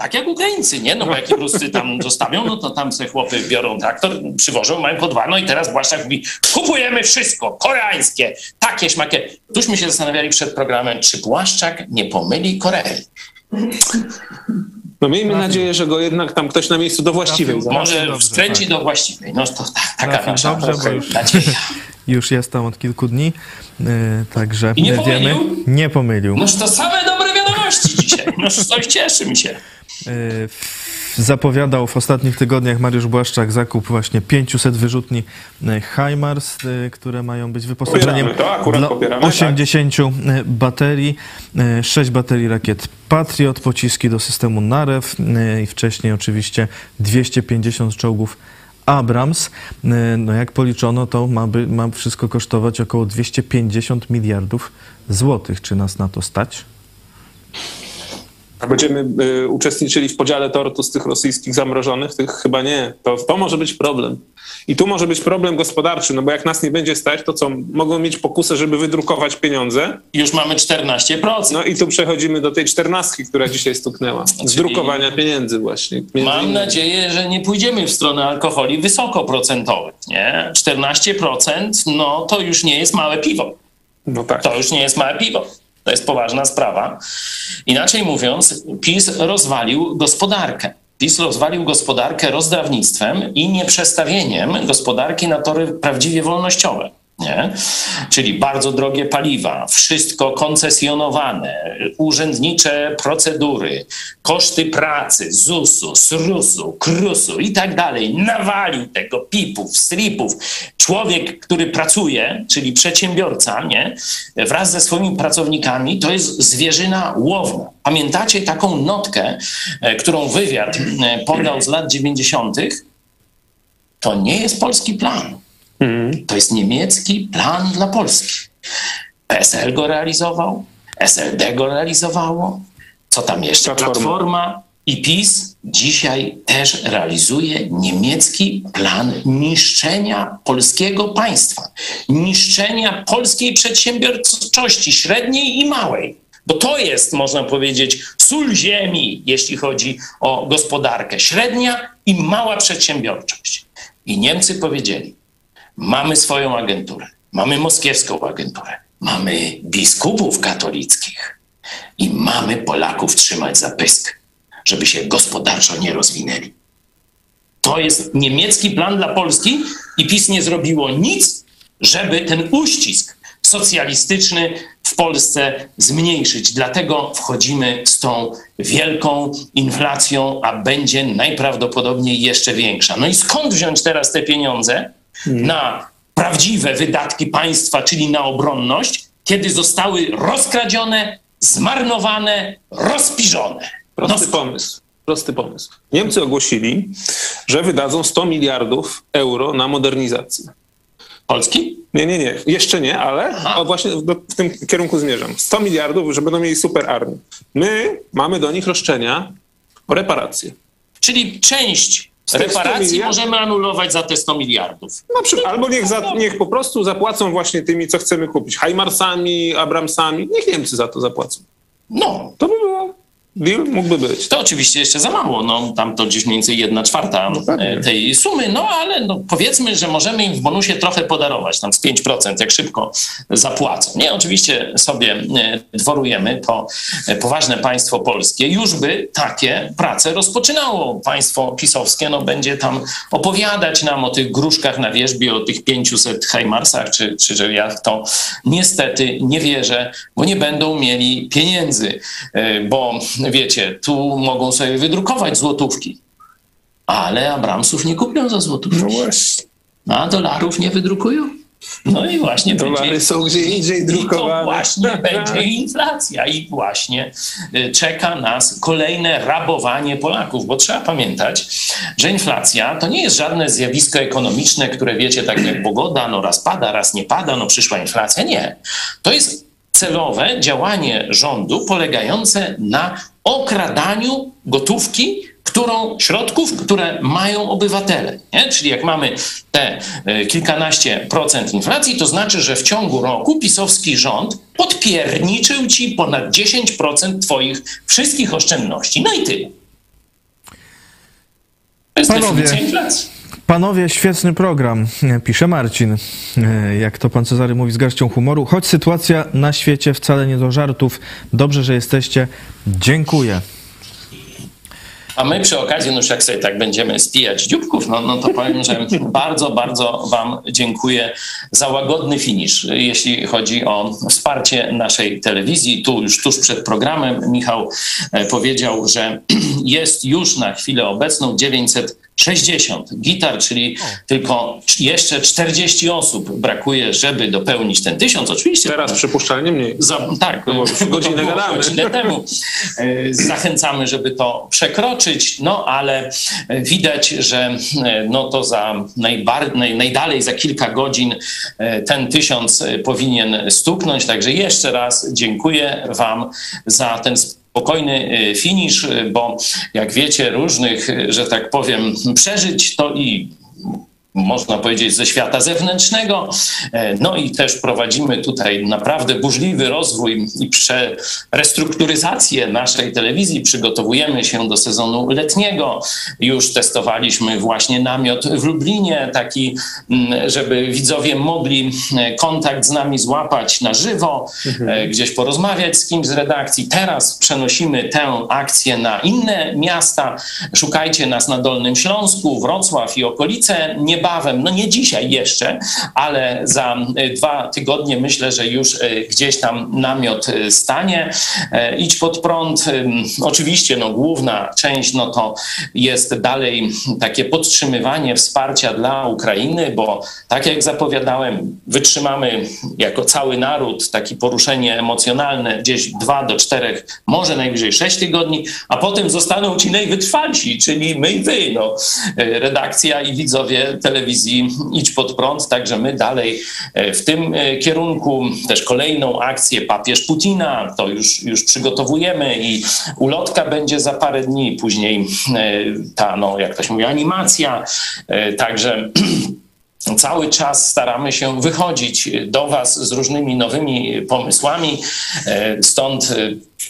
Speaker 3: Tak jak Ukraińcy, nie? No bo jak Ruscy tam zostawią, no to tam se chłopy biorą traktor, przywożą, mają po dwa. No i teraz Błaszczak mówi, kupujemy wszystko, koreańskie, takie, śmakie. Tuśmy się zastanawiali przed programem, czy Błaszczak nie pomyli Korei.
Speaker 4: No miejmy nadzieję, że go jednak tam ktoś na miejscu do właściwej
Speaker 1: Trafił.
Speaker 3: Może wkręci
Speaker 1: tak.
Speaker 3: do właściwej. No to tak, taka
Speaker 1: Trafił
Speaker 3: nasza
Speaker 1: dobrze, bo już-
Speaker 3: nadzieja.
Speaker 1: Już jest tam od kilku dni, e, także
Speaker 3: I nie
Speaker 1: wiemy.
Speaker 3: pomylił?
Speaker 1: Nie pomylił.
Speaker 3: Noż to same dobre wiadomości dzisiaj. Noż coś cieszy mi się.
Speaker 1: E, Zapowiadał w ostatnich tygodniach Mariusz Błaszczak zakup właśnie 500 wyrzutni e, HIMARS, e, które mają być wyposażeniem dla
Speaker 4: popieramy, tak.
Speaker 1: 80 e, baterii, 6 baterii rakiet Patriot, pociski do systemu NAREW i wcześniej oczywiście 250 czołgów Abrams. No jak policzono, to ma, by, ma wszystko kosztować około 250 miliardów złotych. Czy nas na to stać?
Speaker 4: Będziemy y, uczestniczyli w podziale tortu z tych rosyjskich zamrożonych? Tych chyba nie. To, to może być problem. I tu może być problem gospodarczy, no bo jak nas nie będzie stać, to co? Mogą mieć pokusę, żeby wydrukować pieniądze.
Speaker 3: Już mamy 14%.
Speaker 4: No i tu przechodzimy do tej czternastki, która dzisiaj stuknęła. Z
Speaker 3: Czyli-
Speaker 4: drukowania pieniędzy właśnie.
Speaker 3: Mam
Speaker 4: innymi.
Speaker 3: nadzieję, że nie pójdziemy w stronę alkoholi wysokoprocentowych. Nie? 14% no to już nie jest małe piwo.
Speaker 4: No tak.
Speaker 3: To już nie jest małe piwo. To jest poważna sprawa. Inaczej mówiąc, PiS rozwalił gospodarkę. PiS rozwalił gospodarkę rozdawnictwem i nieprzestawieniem gospodarki na tory prawdziwie wolnościowe. Nie? Czyli bardzo drogie paliwa, wszystko koncesjonowane, urzędnicze procedury, koszty pracy, ZUS-u, SRUS-u, KRUS-u i tak dalej. Nawalił tego pipów, stripów. Człowiek, który pracuje, czyli przedsiębiorca, nie? wraz ze swoimi pracownikami, to jest zwierzyna łowna. Pamiętacie taką notkę, e, którą wywiad e, podał z lat 90.? To nie jest polski plan. To jest niemiecki plan dla Polski. PSL go realizował, SLD go realizowało. Co tam jeszcze?
Speaker 4: Platforma.
Speaker 3: Platforma i PiS dzisiaj też realizuje niemiecki plan niszczenia polskiego państwa, niszczenia polskiej przedsiębiorczości średniej i małej. Bo to jest, można powiedzieć, sól ziemi, jeśli chodzi o gospodarkę. Średnia i mała przedsiębiorczość. I Niemcy powiedzieli, mamy swoją agenturę, mamy moskiewską agenturę, mamy biskupów katolickich i mamy Polaków trzymać za pysk, żeby się gospodarczo nie rozwinęli. To jest niemiecki plan dla Polski i PiS nie zrobiło nic, żeby ten uścisk socjalistyczny w Polsce zmniejszyć. Dlatego wchodzimy z tą wielką inflacją, a będzie najprawdopodobniej jeszcze większa. No i skąd wziąć teraz te pieniądze na prawdziwe wydatki państwa, czyli na obronność, kiedy zostały rozkradzione, zmarnowane, rozpiżone?
Speaker 4: Prosty pomysł. Prosty pomysł. Niemcy ogłosili, że wydadzą 100 miliardów euro na modernizację.
Speaker 3: Polski?
Speaker 4: Nie, nie, nie. Jeszcze nie, ale o, właśnie w tym kierunku zmierzam. 100 miliardów, że będą mieli super armię. My mamy do nich roszczenia o reparacje.
Speaker 3: Czyli część reparacji możemy anulować za te 100 miliardów.
Speaker 4: No, albo niech, za, niech po prostu zapłacą właśnie tymi, co chcemy kupić. Hajmarsami, Abramsami. Niech Niemcy za to zapłacą.
Speaker 3: No.
Speaker 4: To by było Deal mógłby być.
Speaker 3: To oczywiście jeszcze za mało, no, tam to gdzieś mniej więcej jedna czwarta no tej sumy, no ale no, powiedzmy, że możemy im w bonusie trochę podarować, tam z 5%, jak szybko zapłacą. Nie, oczywiście sobie e, dworujemy, to e, poważne państwo polskie już by takie prace rozpoczynało. Państwo pisowskie no, będzie tam opowiadać nam o tych gruszkach na wierzbie, o tych 500 Heimarsach, czy, czy że ja to niestety nie wierzę, bo nie będą mieli pieniędzy, bo wiecie, tu mogą sobie wydrukować złotówki, ale Abramsów nie kupią za złotówki. No właśnie. A dolarów nie wydrukują? No i właśnie
Speaker 4: Dolary będzie, są gdzie indziej drukowane.
Speaker 3: to właśnie będzie inflacja i właśnie y, czeka nas kolejne rabowanie Polaków, bo trzeba pamiętać, że inflacja to nie jest żadne zjawisko ekonomiczne, które wiecie, tak jak pogoda, no raz pada, raz nie pada, no przyszła inflacja. Nie. To jest celowe działanie rządu polegające na okradaniu gotówki, którą, środków, które mają obywatele. Nie? Czyli jak mamy te e, kilkanaście procent inflacji, to znaczy, że w ciągu roku pisowski rząd podpierniczył ci ponad 10% twoich wszystkich oszczędności. No i tyle. To jest Panowie. inflacji.
Speaker 1: Panowie, świetny program, pisze Marcin. E, jak to pan Cezary mówi z garścią humoru. Choć sytuacja na świecie wcale nie do żartów. Dobrze, że jesteście. Dziękuję.
Speaker 3: A my przy okazji, no już jak sobie tak będziemy spijać dzióbków, no, no to powiem, że bardzo, bardzo Wam dziękuję za łagodny finisz, jeśli chodzi o wsparcie naszej telewizji. Tu już tuż przed programem Michał e, powiedział, że jest już na chwilę obecną 900 60 gitar, czyli tylko jeszcze 40 osób brakuje, żeby dopełnić ten tysiąc. Oczywiście.
Speaker 4: Teraz przypuszczalnie mniej.
Speaker 3: Za, tak, no, godzinę gadamy. Godzinę temu. E, zachęcamy, żeby to przekroczyć, no ale widać, że e, no to za najbar- naj, najdalej za kilka godzin e, ten tysiąc powinien stuknąć. Także jeszcze raz dziękuję Wam za ten spokojny y, finisz, y, bo jak wiecie, różnych, y, że tak powiem, przeżyć to i można powiedzieć, ze świata zewnętrznego. E, no i też prowadzimy tutaj naprawdę burzliwy rozwój i restrukturyzację naszej telewizji. Przygotowujemy się do sezonu letniego. Już testowaliśmy właśnie namiot w Lublinie, taki, żeby widzowie mogli e, kontakt z nami złapać na żywo, mhm. E, gdzieś porozmawiać z kimś z redakcji. Teraz przenosimy tę akcję na inne miasta. Szukajcie nas na Dolnym Śląsku, Wrocław i okolice. Nie niebawem, no nie dzisiaj jeszcze, ale za e, dwa tygodnie myślę, że już e, gdzieś tam namiot e, stanie. Idź pod prąd. Oczywiście no, główna część no, to jest dalej takie podtrzymywanie wsparcia dla Ukrainy, bo tak jak zapowiadałem, wytrzymamy jako cały naród takie poruszenie emocjonalne gdzieś dwa do czterech, może najwyżej sześć tygodni, a potem zostaną ci najwytrwalsi, czyli my i wy, no, redakcja i widzowie telewizji Idź pod prąd, także my dalej e, w tym e, kierunku. Też kolejną akcję papież Putina, to już, już przygotowujemy i ulotka będzie za parę dni, później e, ta, no, jak to się mówi, animacja, także cały czas staramy się wychodzić do Was z różnymi nowymi pomysłami. Stąd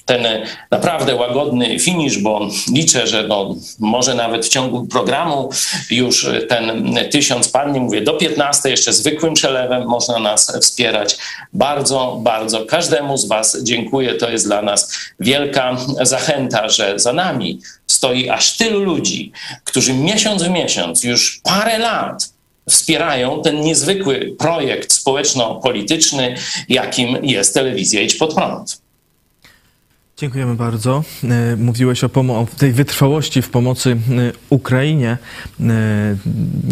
Speaker 3: ten naprawdę łagodny finisz, bo liczę, że no, może nawet w ciągu programu już ten tysiąc padnie. Mówię, do 15 jeszcze zwykłym przelewem można nas wspierać. Bardzo, bardzo każdemu z Was dziękuję. To jest dla nas wielka zachęta, że za nami stoi aż tylu ludzi, którzy miesiąc w miesiąc, już parę lat wspierają ten niezwykły projekt społeczno-polityczny, jakim jest telewizja Idź Pod Prąd.
Speaker 1: Dziękujemy bardzo. E, mówiłeś o, o, tej wytrwałości w pomocy e, Ukrainie. E,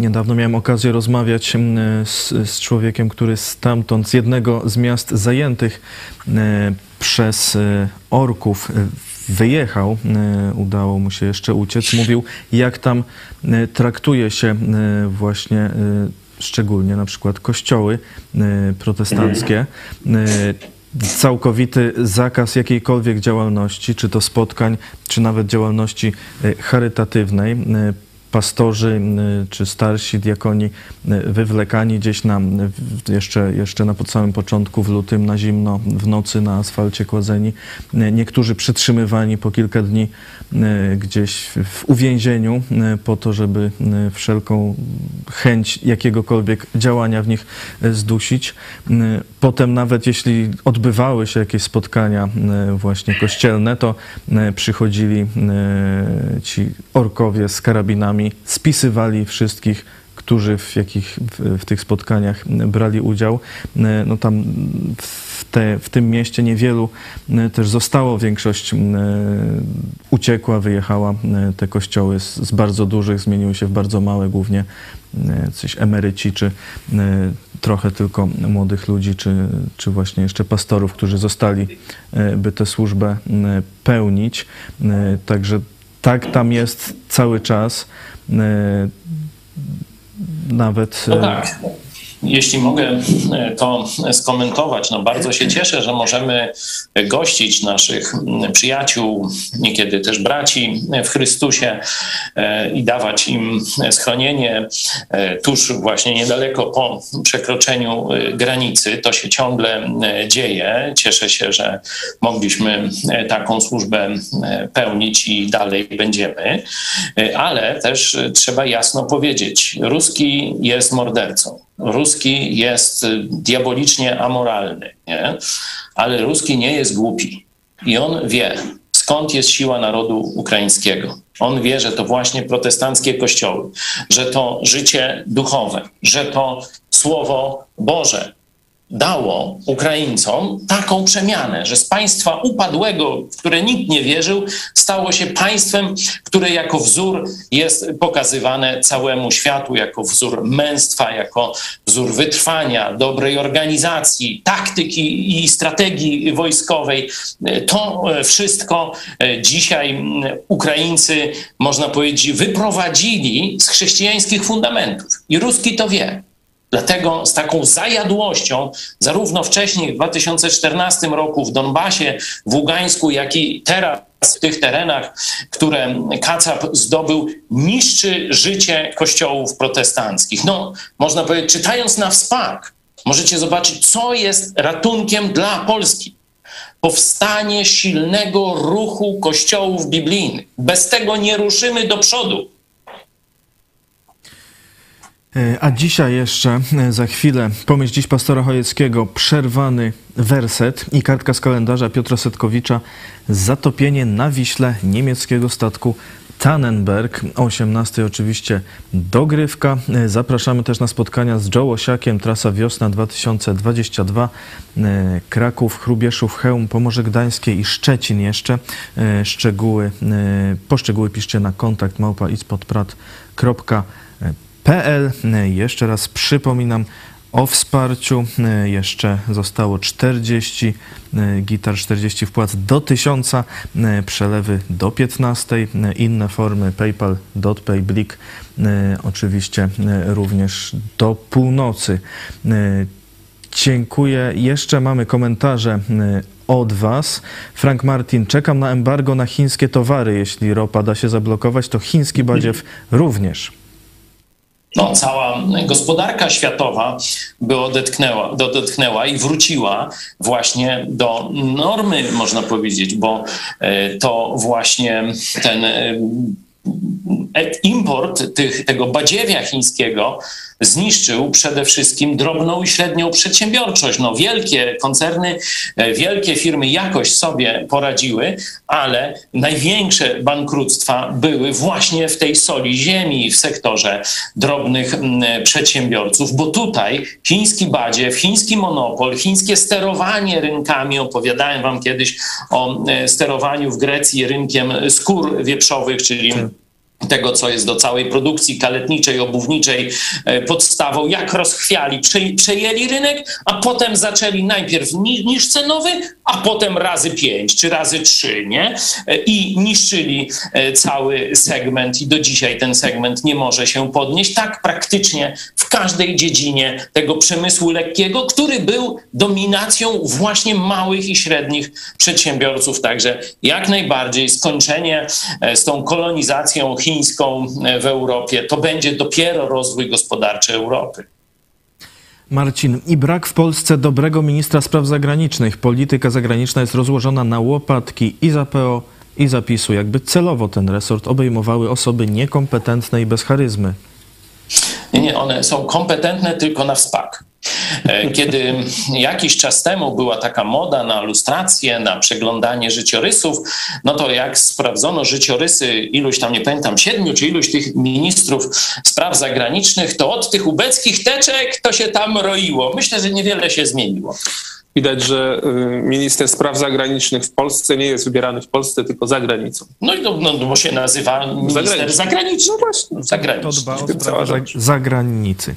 Speaker 1: niedawno miałem okazję rozmawiać z, z człowiekiem, który stamtąd, z jednego z miast zajętych przez orków wyjechał, udało mu się jeszcze uciec, mówił, jak tam traktuje się właśnie szczególnie na przykład kościoły protestanckie całkowity zakaz jakiejkolwiek działalności, czy to spotkań, czy nawet działalności e, charytatywnej pastorzy czy starsi diakoni wywlekani gdzieś na, jeszcze, jeszcze na samym początku w lutym na zimno, w nocy na asfalcie kładzeni. Niektórzy przytrzymywani po kilka dni gdzieś w uwięzieniu po to, żeby wszelką chęć jakiegokolwiek działania w nich zdusić. Potem nawet jeśli odbywały się jakieś spotkania właśnie kościelne, to przychodzili ci orkowie z karabinami spisywali wszystkich, którzy w, jakich, w, w tych spotkaniach brali udział. E, no tam w, te, w tym mieście niewielu e, też zostało, większość e, uciekła, wyjechała. Te kościoły z, z bardzo dużych zmieniły się w bardzo małe, głównie coś emeryci, czy trochę tylko młodych ludzi, czy, czy właśnie jeszcze pastorów, którzy zostali, by tę służbę pełnić. Także tak tam jest cały czas. E, nawet.
Speaker 3: No tak jeśli mogę e, to skomentować, no bardzo się cieszę, że możemy gościć naszych przyjaciół, niekiedy też braci w Chrystusie e, i dawać im schronienie e, tuż właśnie niedaleko po przekroczeniu granicy. To się ciągle dzieje. Cieszę się, że mogliśmy taką służbę pełnić i dalej będziemy, ale też trzeba jasno powiedzieć, Ruski jest mordercą. Ruski jest diabolicznie amoralny, nie? ale Ruski nie jest głupi. I on wie, skąd jest siła narodu ukraińskiego. On wie, że to właśnie protestanckie kościoły, że to życie duchowe, że to Słowo Boże dało Ukraińcom taką przemianę, że z państwa upadłego, w które nikt nie wierzył, stało się państwem, które jako wzór jest pokazywane całemu światu, jako wzór męstwa, jako wzór wytrwania, dobrej organizacji, taktyki i strategii wojskowej. To wszystko dzisiaj Ukraińcy, można powiedzieć, wyprowadzili z chrześcijańskich fundamentów. I Ruski to wie. Dlatego z taką zajadłością, zarówno wcześniej w 2014 roku w Donbasie, w Ługańsku, jak i teraz w tych terenach, które Kacap zdobył, niszczy życie kościołów protestanckich. No, można powiedzieć, czytając na wspak, możecie zobaczyć, co jest ratunkiem dla Polski. Powstanie silnego ruchu kościołów biblijnych. Bez tego nie ruszymy do przodu.
Speaker 1: E, a dzisiaj jeszcze, e, za chwilę, pomyśl dziś pastora Chojeckiego, przerwany werset i kartka z kalendarza Piotra Setkowicza, zatopienie na Wiśle niemieckiego statku Tannenberg, 18 oczywiście dogrywka. E, zapraszamy też na spotkania z Joe Osiakiem, trasa wiosna 2022, Kraków, Chrubieszów, Chełm, Pomorze Gdańskie i Szczecin jeszcze. Szczegóły, poszczegóły piszcie na kontakt małpa PL. Jeszcze raz przypominam o wsparciu. Jeszcze zostało 40 gitar, 40 wpłat do 1000, przelewy do 15, inne formy PayPal, DotPay, Blik, oczywiście również do północy. Dziękuję. Jeszcze mamy komentarze od Was. Frank Martin, czekam na embargo na chińskie towary. Jeśli ropa da się zablokować, to chiński badziew również.
Speaker 3: No, cała gospodarka światowa by odetchnęła, odetchnęła i wróciła właśnie do normy, można powiedzieć, bo e, to właśnie ten e, import tych, tego badziewia chińskiego zniszczył przede wszystkim drobną i średnią przedsiębiorczość. No, wielkie koncerny, e, wielkie firmy jakoś sobie poradziły, ale największe bankructwa były właśnie w tej soli ziemi, w sektorze drobnych przedsiębiorców, bo tutaj chiński badziew, chiński monopol, chińskie sterowanie rynkami, opowiadałem wam kiedyś o e, sterowaniu w Grecji rynkiem skór wieprzowych, czyli tego, co jest do całej produkcji kaletniczej, obuwniczej e, podstawą, jak rozchwiali, przejęli rynek, a potem zaczęli najpierw niż cenowy, a potem razy pięć czy razy trzy, nie? E, I niszczyli e, cały segment i do dzisiaj ten segment nie może się podnieść. Tak praktycznie w każdej dziedzinie tego przemysłu lekkiego, który był dominacją właśnie małych i średnich przedsiębiorców. Także jak najbardziej skończenie z tą kolonizacją Chin chińską e, w Europie, to będzie dopiero rozwój gospodarczy Europy.
Speaker 1: Marcin, i brak w Polsce dobrego ministra spraw zagranicznych. Polityka zagraniczna jest rozłożona na łopatki i za PO, i zapisu. Jakby celowo ten resort obejmowały osoby niekompetentne i bez charyzmy.
Speaker 3: Nie, nie, one są kompetentne tylko na wspak. E, kiedy jakiś czas temu była taka moda na lustrację, na przeglądanie życiorysów, no to jak sprawdzono życiorysy iluś tam, nie pamiętam, siedmiu czy iluś tych ministrów spraw zagranicznych, to od tych ubeckich teczek to się tam roiło. Myślę, że niewiele się zmieniło.
Speaker 4: Widać, że y, minister spraw zagranicznych w Polsce nie jest wybierany w Polsce, tylko za granicą.
Speaker 3: No i no, no, bo się nazywa minister zagraniczny. No właśnie, zagraniczny. To dba
Speaker 1: o sprawy zagranicy.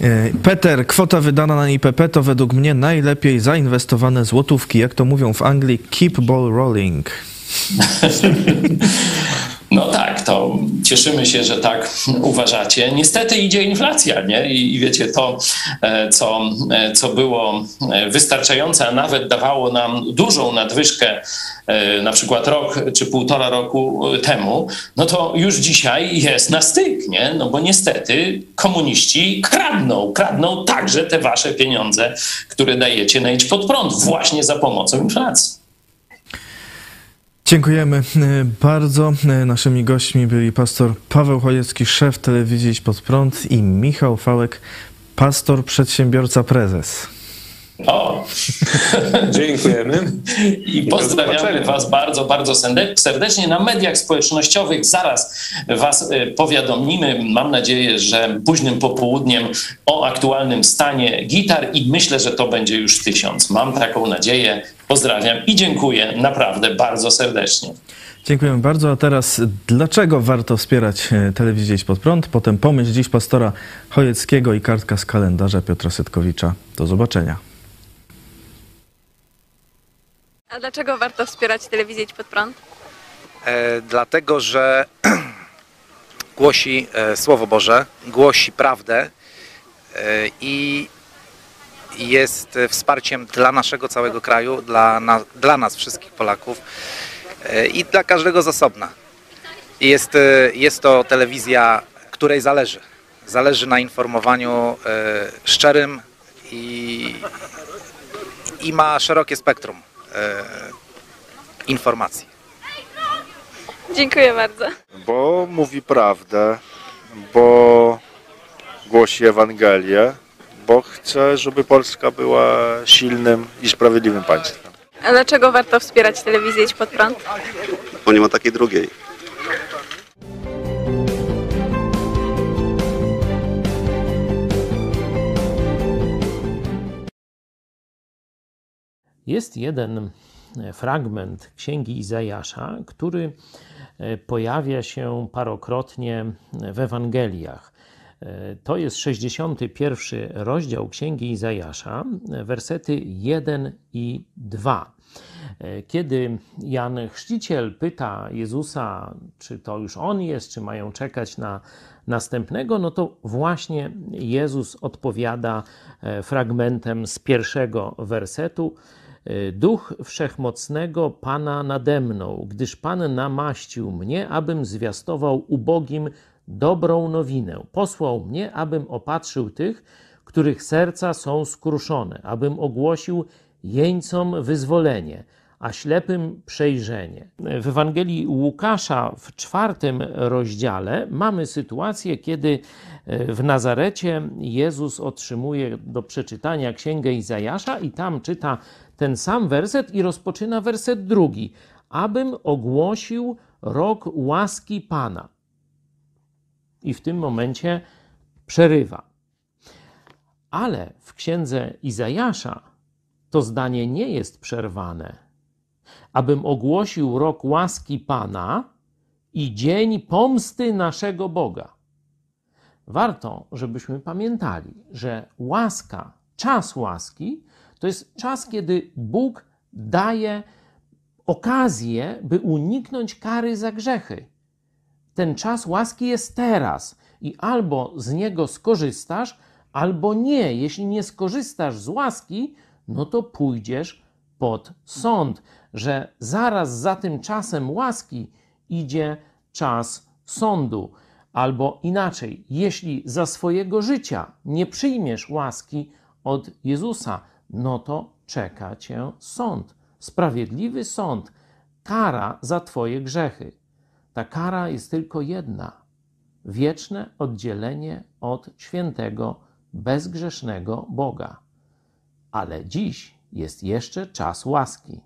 Speaker 1: E, Peter, kwota wydana na IPP to według mnie najlepiej zainwestowane złotówki. Jak to mówią w Anglii, keep ball rolling.
Speaker 3: No tak, to cieszymy się, że tak uważacie. Niestety idzie inflacja, nie? I, wiecie, to, e, co, e, co było wystarczające, a nawet dawało nam dużą nadwyżkę E, na przykład rok czy półtora roku temu, no to już dzisiaj jest na styk, nie? No bo niestety komuniści kradną, kradną także te wasze pieniądze, które dajecie na idź pod prąd właśnie za pomocą inflacji.
Speaker 1: Dziękujemy e, bardzo. E, naszymi gośćmi byli pastor Paweł Chojecki, szef telewizji Idź Pod Prąd i Michał Fałek, pastor, przedsiębiorca, prezes.
Speaker 3: O!
Speaker 4: Dziękujemy.
Speaker 3: I pozdrawiamy Was bardzo, bardzo serdecznie. Na mediach społecznościowych zaraz Was e, powiadomimy. Mam nadzieję, że późnym popołudniem o aktualnym stanie gitar i myślę, że to będzie już tysiąc. Mam taką nadzieję. Pozdrawiam i dziękuję naprawdę bardzo serdecznie.
Speaker 1: Dziękuję bardzo. A teraz dlaczego warto wspierać e, telewizję Idź Pod Prąd? Potem pomyśl dziś pastora Chojeckiego i kartka z kalendarza Piotra Setkowicza. Do zobaczenia.
Speaker 7: A dlaczego warto wspierać telewizję Idź Pod Prąd?
Speaker 8: E, dlatego, że głosi e, Słowo Boże, głosi prawdę e, i jest wsparciem dla naszego całego kraju, dla, na, dla nas wszystkich Polaków e, i dla każdego z osobna. Jest, e, jest to telewizja, której zależy. Zależy na informowaniu e, szczerym i, i ma szerokie spektrum e, informacji.
Speaker 7: Dziękuję bardzo.
Speaker 9: Bo mówi prawdę, bo głosi Ewangelię, bo chce, żeby Polska była silnym i sprawiedliwym państwem.
Speaker 7: A dlaczego warto wspierać telewizję Idź Pod Prąd?
Speaker 9: Bo nie ma takiej drugiej.
Speaker 10: Jest jeden e, fragment Księgi Izajasza, który e, pojawia się parokrotnie w Ewangeliach. E, to jest 61 rozdział Księgi Izajasza, wersety 1 i 2. Kiedy Jan Chrzciciel pyta Jezusa, czy to już on jest, czy mają czekać na następnego, no to właśnie Jezus odpowiada fragmentem z pierwszego wersetu. E, Duch Wszechmocnego Pana nade mną, gdyż Pan namaścił mnie, abym zwiastował ubogim dobrą nowinę. Posłał mnie, abym opatrzył tych, których serca są skruszone, abym ogłosił jeńcom wyzwolenie, a ślepym przejrzenie. W Ewangelii Łukasza w czwartym rozdziale mamy sytuację, kiedy e, w Nazarecie Jezus otrzymuje do przeczytania księgę Izajasza i tam czyta ten sam werset i rozpoczyna werset drugi. Abym ogłosił rok łaski Pana. I w tym momencie przerywa. Ale w księdze Izajasza to zdanie nie jest przerwane. Abym ogłosił rok łaski Pana i dzień pomsty naszego Boga. Warto, żebyśmy pamiętali, że łaska, czas łaski, to jest czas, kiedy Bóg daje okazję, by uniknąć kary za grzechy. Ten czas łaski jest teraz i albo z niego skorzystasz, albo nie. Jeśli nie skorzystasz z łaski, no to pójdziesz pod sąd, że zaraz za tym czasem łaski idzie czas sądu. Albo inaczej, jeśli za swojego życia nie przyjmiesz łaski od Jezusa, no to czeka cię sąd. Sprawiedliwy sąd, kara za Twoje grzechy. Ta kara jest tylko jedna: wieczne oddzielenie od świętego, bezgrzesznego Boga. Ale dziś jest jeszcze czas łaski.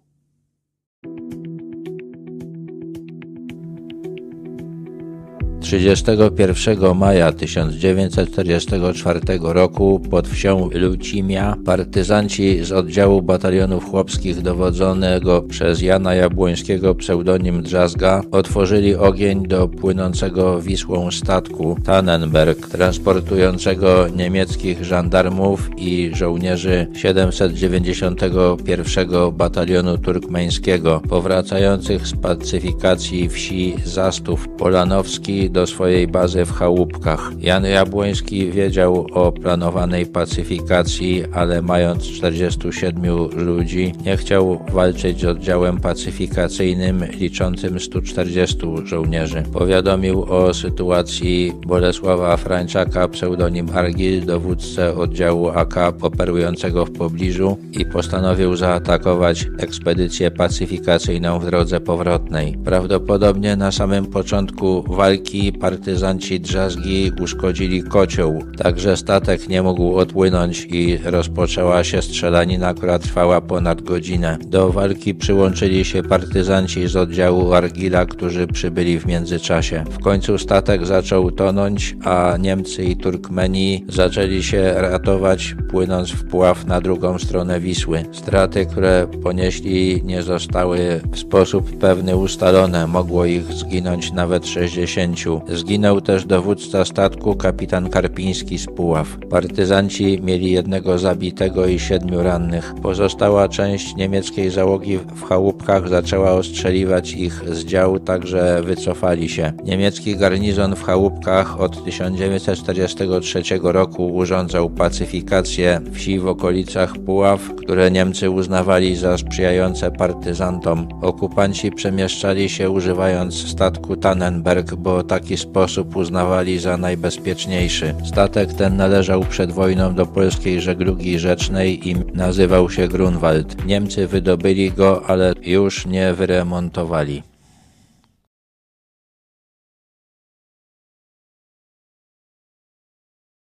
Speaker 11: 31 maja 1944 roku pod wsią Lucimia partyzanci z oddziału batalionów chłopskich dowodzonego przez Jana Jabłońskiego pseudonim Drzazga otworzyli ogień do płynącego Wisłą statku Tannenberg transportującego niemieckich żandarmów i żołnierzy 791 batalionu turkmeńskiego powracających z pacyfikacji wsi Zastów Polanowski do swojej bazy w Chałupkach. Jan Jabłoński wiedział o planowanej pacyfikacji, ale mając 47 ludzi, nie chciał walczyć z oddziałem pacyfikacyjnym liczącym 140 żołnierzy. Powiadomił o sytuacji Bolesława Frańczaka, pseudonim Argil, dowódcę oddziału AK operującego w pobliżu i postanowił zaatakować ekspedycję pacyfikacyjną w drodze powrotnej. Prawdopodobnie na samym początku walki partyzanci drzazgi uszkodzili kocioł, także statek nie mógł odpłynąć i rozpoczęła się strzelanina, która trwała ponad godzinę. Do walki przyłączyli się partyzanci z oddziału Argila, którzy przybyli w międzyczasie. W końcu statek zaczął tonąć, a Niemcy i Turkmeni zaczęli się ratować, płynąc w pław na drugą stronę Wisły. Straty, które ponieśli, nie zostały w sposób pewny ustalone. Mogło ich zginąć nawet 60. Zginął też dowódca statku kapitan Karpiński z Puław. Partyzanci mieli jednego zabitego i siedmiu rannych. Pozostała część niemieckiej załogi w chałupkach zaczęła ostrzeliwać ich z dział, także wycofali się. Niemiecki garnizon w chałupkach od 1943 roku urządzał pacyfikację wsi w okolicach Puław, które Niemcy uznawali za sprzyjające partyzantom. Okupanci przemieszczali się używając statku Tannenberg, bo taki sposób uznawali za najbezpieczniejszy. Statek ten należał przed wojną do polskiej żeglugi rzecznej i nazywał się Grunwald. Niemcy wydobyli go, ale już nie wyremontowali.